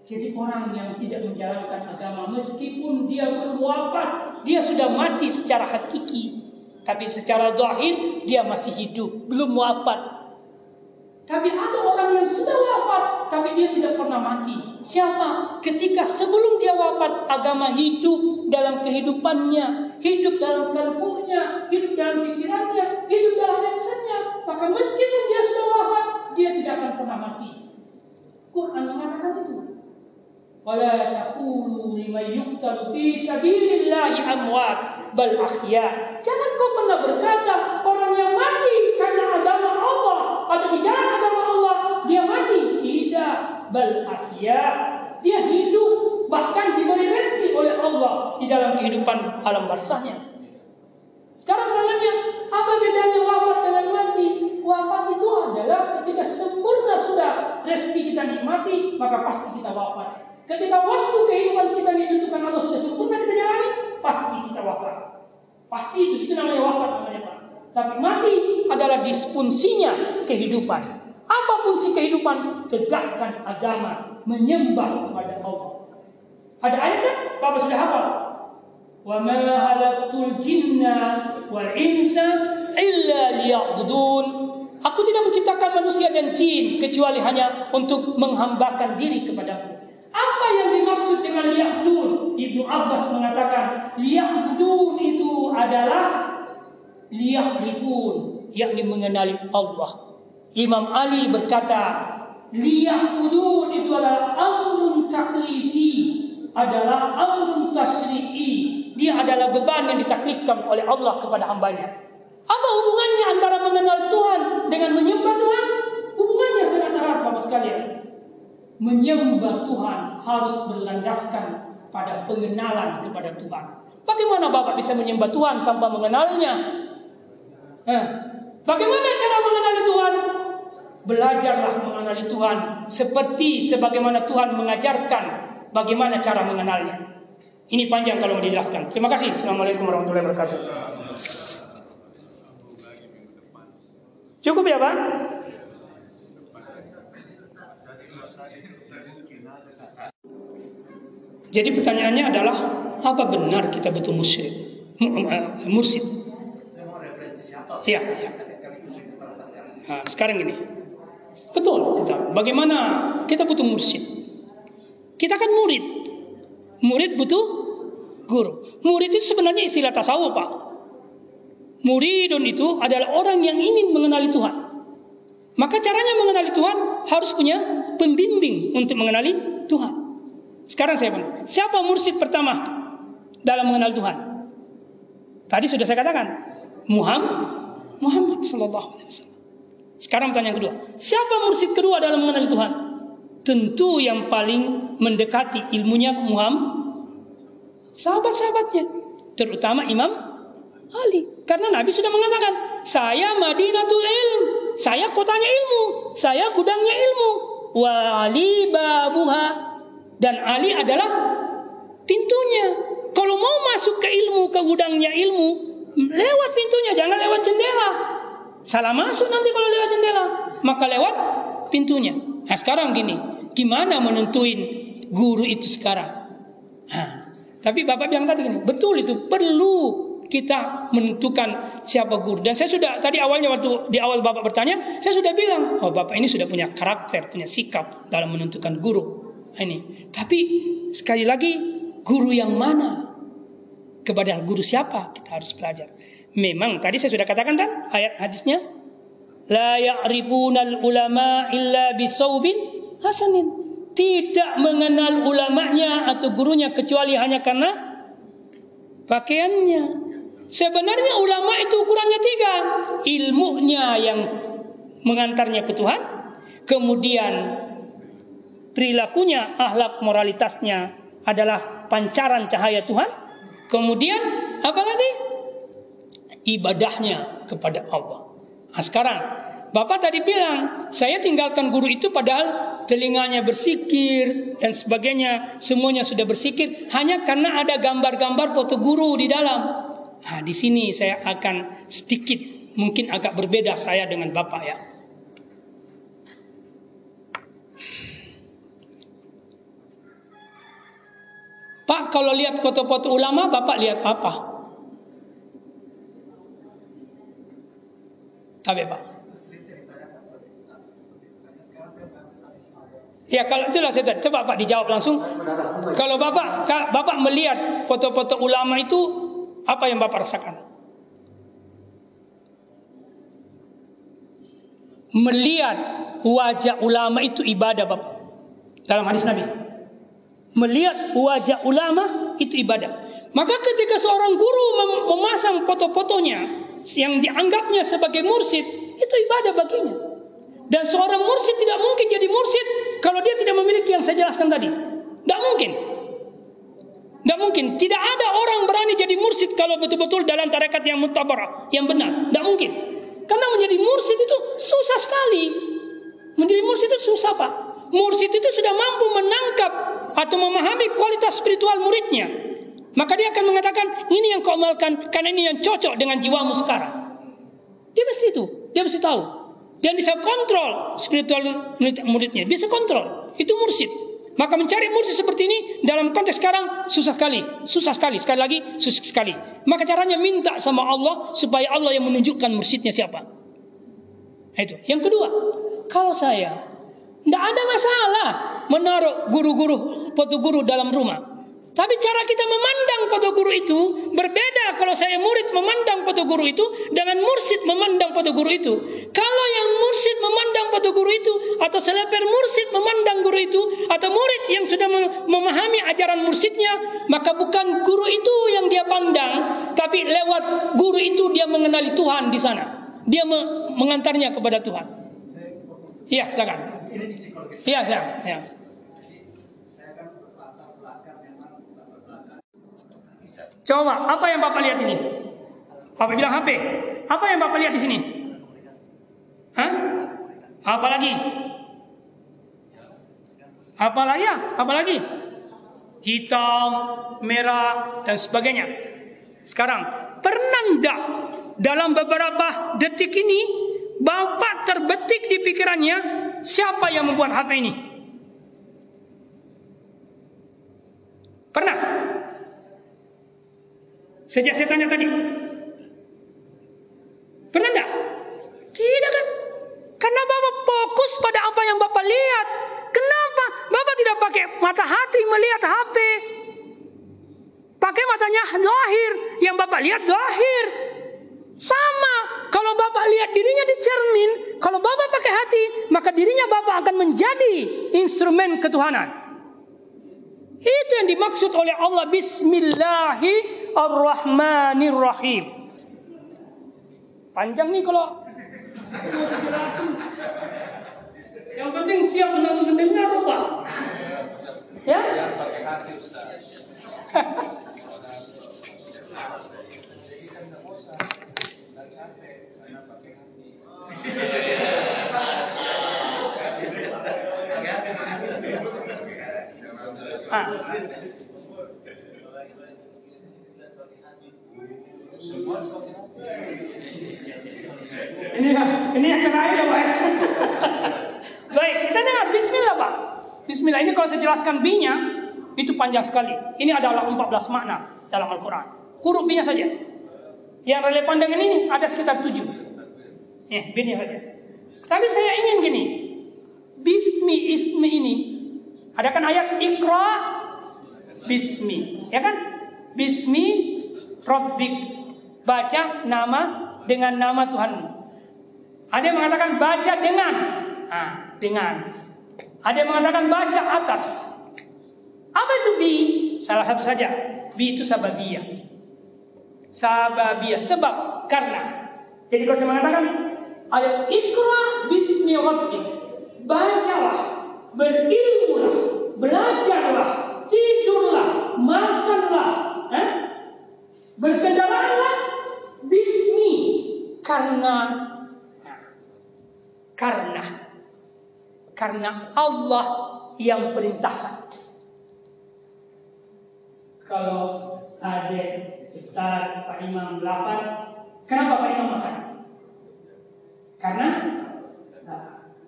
Jadi orang yang tidak menjalankan agama meskipun dia belum wafat, dia sudah mati secara hakiki. Tapi secara zahir dia masih hidup, belum wafat. Tapi ada orang yang sudah wafat, tapi dia tidak pernah mati. Siapa? Ketika sebelum dia wafat, agama hidup dalam kehidupannya, hidup dalam kalbunya, hidup dalam pikirannya, hidup dalam aksennya. Maka meskipun dia sudah wafat, dia tidak akan pernah mati. Quran mengatakan itu. ولا تقولوا لمن يقتل في سبيل الله أموات بل أحياء Jangan kau pernah berkata orang yang mati karena agama Allah atau di jalan agama Allah dia mati. Tidak, bal ahya. Dia hidup bahkan diberi rezeki oleh Allah di dalam kehidupan alam barzahnya. Sekarang pertanyaannya, apa bedanya wafat dengan mati? Wafat itu adalah ketika sempurna sudah rezeki kita nikmati, maka pasti kita wafat. Ketika waktu kehidupan kita ditentukan Allah sudah sempurna kita jalani, pasti kita wafat. Pasti itu, itu namanya wafat namanya Pak. Tapi mati adalah disfungsinya kehidupan. Apa fungsi kehidupan? Tegakkan agama, menyembah kepada Allah. Ada ayat kan? Bapak sudah hafal. Wa ma halaktul jinna wal insa illa liya'budun. Aku tidak menciptakan manusia dan jin kecuali hanya untuk menghambakan diri kepadamu. Apa yang dimaksud dengan liya'budun? Ibnu Abbas mengatakan liya'budun itu adalah liya'rifun, yakni mengenali Allah. Imam Ali berkata liya'budun itu adalah amrun taklifi, adalah amrun tasri'i. Dia adalah beban yang ditaklifkan oleh Allah kepada hambanya. Apa hubungannya antara mengenal Tuhan dengan menyembah Tuhan? Hubungannya sangat erat Bapak sekalian menyembah Tuhan harus berlandaskan pada pengenalan kepada Tuhan. Bagaimana Bapak bisa menyembah Tuhan tanpa mengenalnya? Eh, bagaimana cara mengenali Tuhan? Belajarlah mengenali Tuhan seperti sebagaimana Tuhan mengajarkan bagaimana cara mengenalnya. Ini panjang kalau mau dijelaskan. Terima kasih. Assalamualaikum warahmatullahi wabarakatuh. Cukup ya Pak? Jadi pertanyaannya adalah apa benar kita betul musyrik? Mursid. Iya. Ya. Nah, sekarang gini. Betul kita. Bagaimana kita butuh mursyid? Kita kan murid. Murid butuh guru. Murid itu sebenarnya istilah tasawuf, Pak. Muridun itu adalah orang yang ingin mengenali Tuhan. Maka caranya mengenali Tuhan harus punya pembimbing untuk mengenali Tuhan. Sekarang saya bilang, siapa mursyid pertama dalam mengenal Tuhan? Tadi sudah saya katakan, Muhammad Muhammad sallallahu alaihi wasallam. Sekarang pertanyaan kedua, siapa mursyid kedua dalam mengenal Tuhan? Tentu yang paling mendekati ilmunya Muhammad sahabat-sahabatnya, terutama Imam Ali. Karena Nabi sudah mengatakan, saya Madinatul Ilm, saya kotanya ilmu, saya gudangnya ilmu. Wali babuha dan Ali adalah pintunya. Kalau mau masuk ke ilmu, ke gudangnya ilmu, lewat pintunya, jangan lewat jendela. Salah masuk nanti kalau lewat jendela, maka lewat pintunya. Nah sekarang gini, gimana menentuin guru itu sekarang? Nah, tapi Bapak bilang tadi gini, betul itu perlu kita menentukan siapa guru. Dan saya sudah tadi awalnya waktu di awal Bapak bertanya, saya sudah bilang, oh Bapak ini sudah punya karakter, punya sikap dalam menentukan guru. Nah, ini. Tapi sekali lagi guru yang mana? Kepada guru siapa kita harus belajar. Memang tadi saya sudah katakan kan ayat hadisnya la ya'rifunal ulama illa bisawbin hasanin. Tidak mengenal ulamanya atau gurunya kecuali hanya karena pakaiannya. Sebenarnya ulama itu ukurannya tiga. Ilmunya yang mengantarnya ke Tuhan. Kemudian perilakunya, ahlak moralitasnya adalah pancaran cahaya Tuhan. Kemudian apa lagi? Ibadahnya kepada Allah. Nah, sekarang Bapak tadi bilang, saya tinggalkan guru itu padahal telinganya bersikir dan sebagainya, semuanya sudah bersikir hanya karena ada gambar-gambar foto guru di dalam. Nah, di sini saya akan sedikit mungkin agak berbeda saya dengan Bapak ya. Pak, kalau lihat foto-foto ulama, Bapak lihat apa? Tapi Pak. Ya kalau itulah saya coba Pak dijawab langsung. Kalau Bapak Bapak melihat foto-foto ulama itu apa yang Bapak rasakan? Melihat wajah ulama itu ibadah Bapak. Dalam hadis Nabi. Melihat wajah ulama itu ibadah. Maka ketika seorang guru memasang foto-fotonya yang dianggapnya sebagai mursid, itu ibadah baginya. Dan seorang mursid tidak mungkin jadi mursid kalau dia tidak memiliki yang saya jelaskan tadi. Tidak mungkin. Tidak mungkin. Tidak ada orang berani jadi mursid kalau betul-betul dalam tarekat yang mutabarah, yang benar. Tidak mungkin. Karena menjadi mursid itu susah sekali. Menjadi mursid itu susah pak. Mursid itu sudah mampu menangkap atau memahami kualitas spiritual muridnya. Maka dia akan mengatakan ini yang kau amalkan karena ini yang cocok dengan jiwamu sekarang. Dia mesti itu. Dia mesti tahu. Dia bisa kontrol spiritual muridnya. Bisa kontrol. Itu mursid. Maka mencari mursyid seperti ini dalam konteks sekarang susah sekali, susah sekali, sekali lagi susah sekali. Maka caranya minta sama Allah supaya Allah yang menunjukkan mursyidnya siapa. Nah, itu. Yang kedua, kalau saya tidak ada masalah menaruh guru-guru foto guru dalam rumah. Tapi cara kita memandang foto guru itu berbeda kalau saya murid memandang foto guru itu dengan mursid memandang foto guru itu. Kalau yang mursid memandang foto guru itu atau seleper mursid memandang guru itu atau murid yang sudah memahami ajaran mursidnya, maka bukan guru itu yang dia pandang, tapi lewat guru itu dia mengenali Tuhan di sana. Dia mengantarnya kepada Tuhan. Iya, silakan. Iya, saya. Ya. Coba, apa yang Bapak lihat ini? Bapak bilang HP. Apa yang Bapak lihat di sini? Hah? Apa lagi? Apa lagi ya? Apa lagi? Hitam, merah, dan sebagainya. Sekarang, pernah enggak dalam beberapa detik ini Bapak terbetik di pikirannya siapa yang membuat HP ini? Pernah? Sejak saya tanya tadi. Pernah enggak? Tidak kan? Karena Bapak fokus pada apa yang Bapak lihat. Kenapa? Bapak tidak pakai mata hati melihat HP. Pakai matanya zahir. Yang Bapak lihat zahir. Sama. Kalau Bapak lihat dirinya di cermin. Kalau Bapak pakai hati. Maka dirinya Bapak akan menjadi instrumen ketuhanan. Itu yang dimaksud oleh Allah. Bismillahirrahmanirrahim. Panjang nih kalau yang penting siap mendengar Pak. Ya? Ah. Ini ini yang terakhir ya Pak. Baik, kita dengar Bismillah Pak. Bismillah ini kalau saya jelaskan B-nya itu panjang sekali. Ini adalah 14 makna dalam Al-Quran. Huruf B-nya saja. Yang relevan dengan ini ada sekitar 7. Ya, B-nya saja. Tapi saya ingin gini. Bismi ismi ini. Ada kan ayat Iqra Bismi. Ya kan? Bismi Rabbik. Baca nama dengan nama Tuhanmu. Ada yang mengatakan baca dengan. Nah, dengan. Ada yang mengatakan baca atas. Apa itu bi? Salah satu saja. Bi itu sababiyah. Sababiyah. Sebab. Karena. Jadi kalau saya mengatakan. Ayat ikra bismi rabbik. Bacalah. Berilmulah. Belajarlah. Tidurlah. Makanlah. Eh? Berkendaraanlah. Bismi. Karena karena karena Allah yang perintahkan. Kalau ada Ustaz Pak Imam 8, kenapa Pak Imam makan? Karena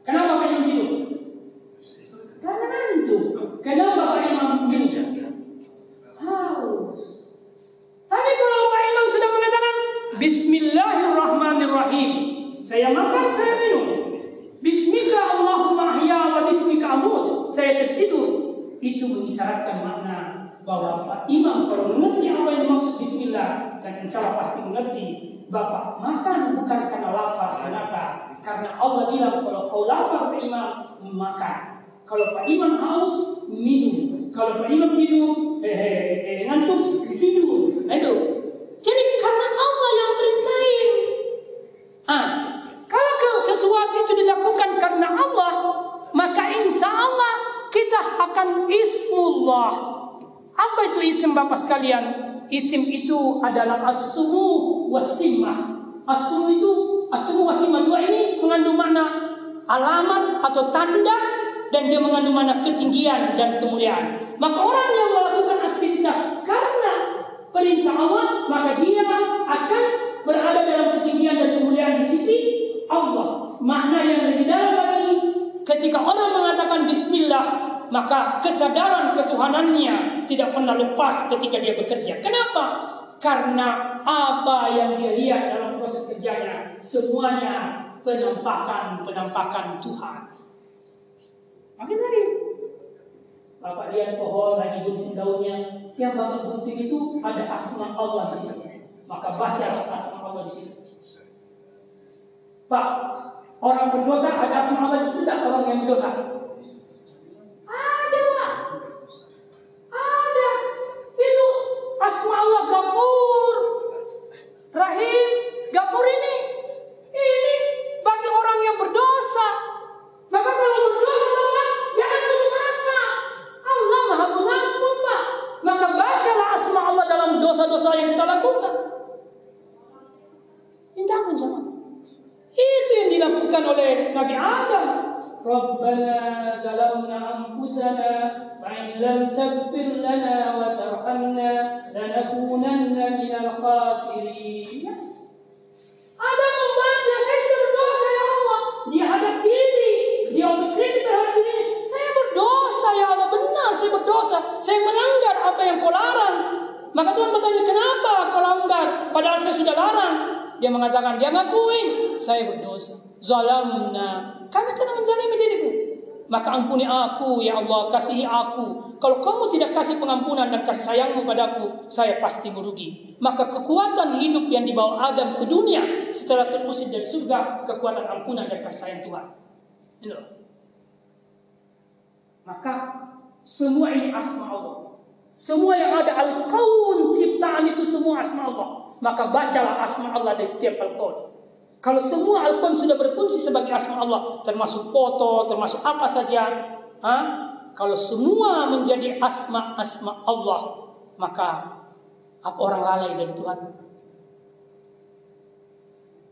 kenapa Pak Imam tidur? Karena itu. Kenapa Pak Imam minum? Haus. Tapi kalau Pak Imam sudah mengatakan Bismillahirrahmanirrahim, saya makan, saya minum. Bismika Allahumma ahya wa bismika amut. Saya tertidur. Itu mengisyaratkan makna bahwa Pak Imam kalau mengerti apa yang dimaksud Bismillah dan insya Allah pasti mengerti. Bapak makan bukan karena lapar semata, karena Allah bilang kalau kau lapar Pak Imam makan. Kalau Pak Imam haus minum. Kalau Pak Imam tidur eh, eh, eh, ngantuk tidur. Nah itu. Jadi karena Allah yang perintahin. Ah, kalau sesuatu itu dilakukan karena Allah, maka insya Allah kita akan ismullah. Apa itu isim Bapak sekalian? Isim itu adalah as-sumu wasimah. As-sumu itu, as-sumu wasimah dua ini mengandung makna alamat atau tanda dan dia mengandung makna ketinggian dan kemuliaan. Maka orang yang melakukan aktivitas karena perintah Allah, maka dia akan berada dalam ketinggian dan kemuliaan di sisi Allah. Makna yang lebih dalam lagi, ketika orang mengatakan Bismillah, maka kesadaran ketuhanannya tidak pernah lepas ketika dia bekerja. Kenapa? Karena apa yang dia lihat dalam proses kerjanya, semuanya penampakan-penampakan Tuhan. Makin tadi, Bapak lihat pohon lagi gunting daunnya, yang Bapak gunting itu ada asma Allah di situ. Maka baca asma Allah di situ. Pak, orang berdosa ada asma Allah di situ tidak orang yang berdosa? Ada Pak. Ada. Itu asma Allah Gapur. Rahim. Gapur ini. Ini bagi orang yang berdosa. Maka kalau berdosa maha pengampun Pak. Maka bacalah asma Allah dalam dosa-dosa yang kita lakukan. Minta ampun sama itu yang dilakukan oleh Nabi Adam. Rabbana zalamna anfusana lam taghfir lana wa tarhamna lanakunanna minal khasirin. Adam membaca sudah berdosa ya Allah. Dia hadap diri, dia otokritik terhadap diri. Berdosa ya Allah, benar saya berdosa. Saya melanggar apa yang kau larang. Maka Tuhan bertanya, kenapa kau langgar? Padahal saya sudah larang. Dia mengatakan, dia ngakuin saya berdosa. Zalamna. Kami telah menzalimi dirimu. Maka ampuni aku ya Allah, kasihi aku. Kalau kamu tidak kasih pengampunan dan kasih sayangmu padaku, saya pasti merugi. Maka kekuatan hidup yang dibawa Adam ke dunia setelah terusir dari surga, kekuatan ampunan dan kasih sayang Tuhan. Ini loh. Maka semua ini asma Allah. Semua yang ada al-kaun ciptaan itu semua asma Allah. Maka bacalah asma Allah dari setiap al-kaun. Kalau semua al sudah berfungsi sebagai asma Allah, termasuk foto, termasuk apa saja, ha? kalau semua menjadi asma-asma Allah, maka apa orang lalai dari Tuhan?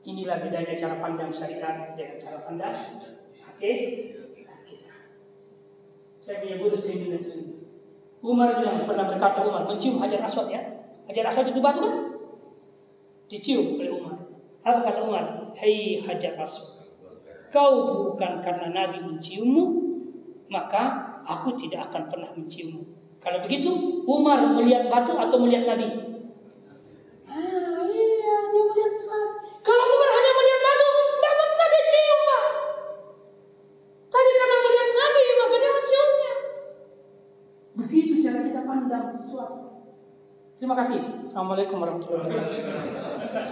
Inilah bedanya cara pandang syariat dengan cara pandang. Oke? Saya punya guru saya Umar bilang pernah berkata Umar mencium hajar aswad ya. Hajar aswad itu batu kan? Dicium oleh Umar. Apa kata Umar? Hei hajar aswad. Kau bukan karena Nabi menciummu, maka aku tidak akan pernah menciummu. Kalau begitu, Umar melihat batu atau melihat Nabi? Ah, iya, dia melihat Nabi. Kalau Umar hanya melihat batu, tidak pernah dia cium, Pak. Tapi karena melihat Nabi. Begitu cara kita pandang sesuatu. Terima kasih. Assalamualaikum warahmatullahi wabarakatuh.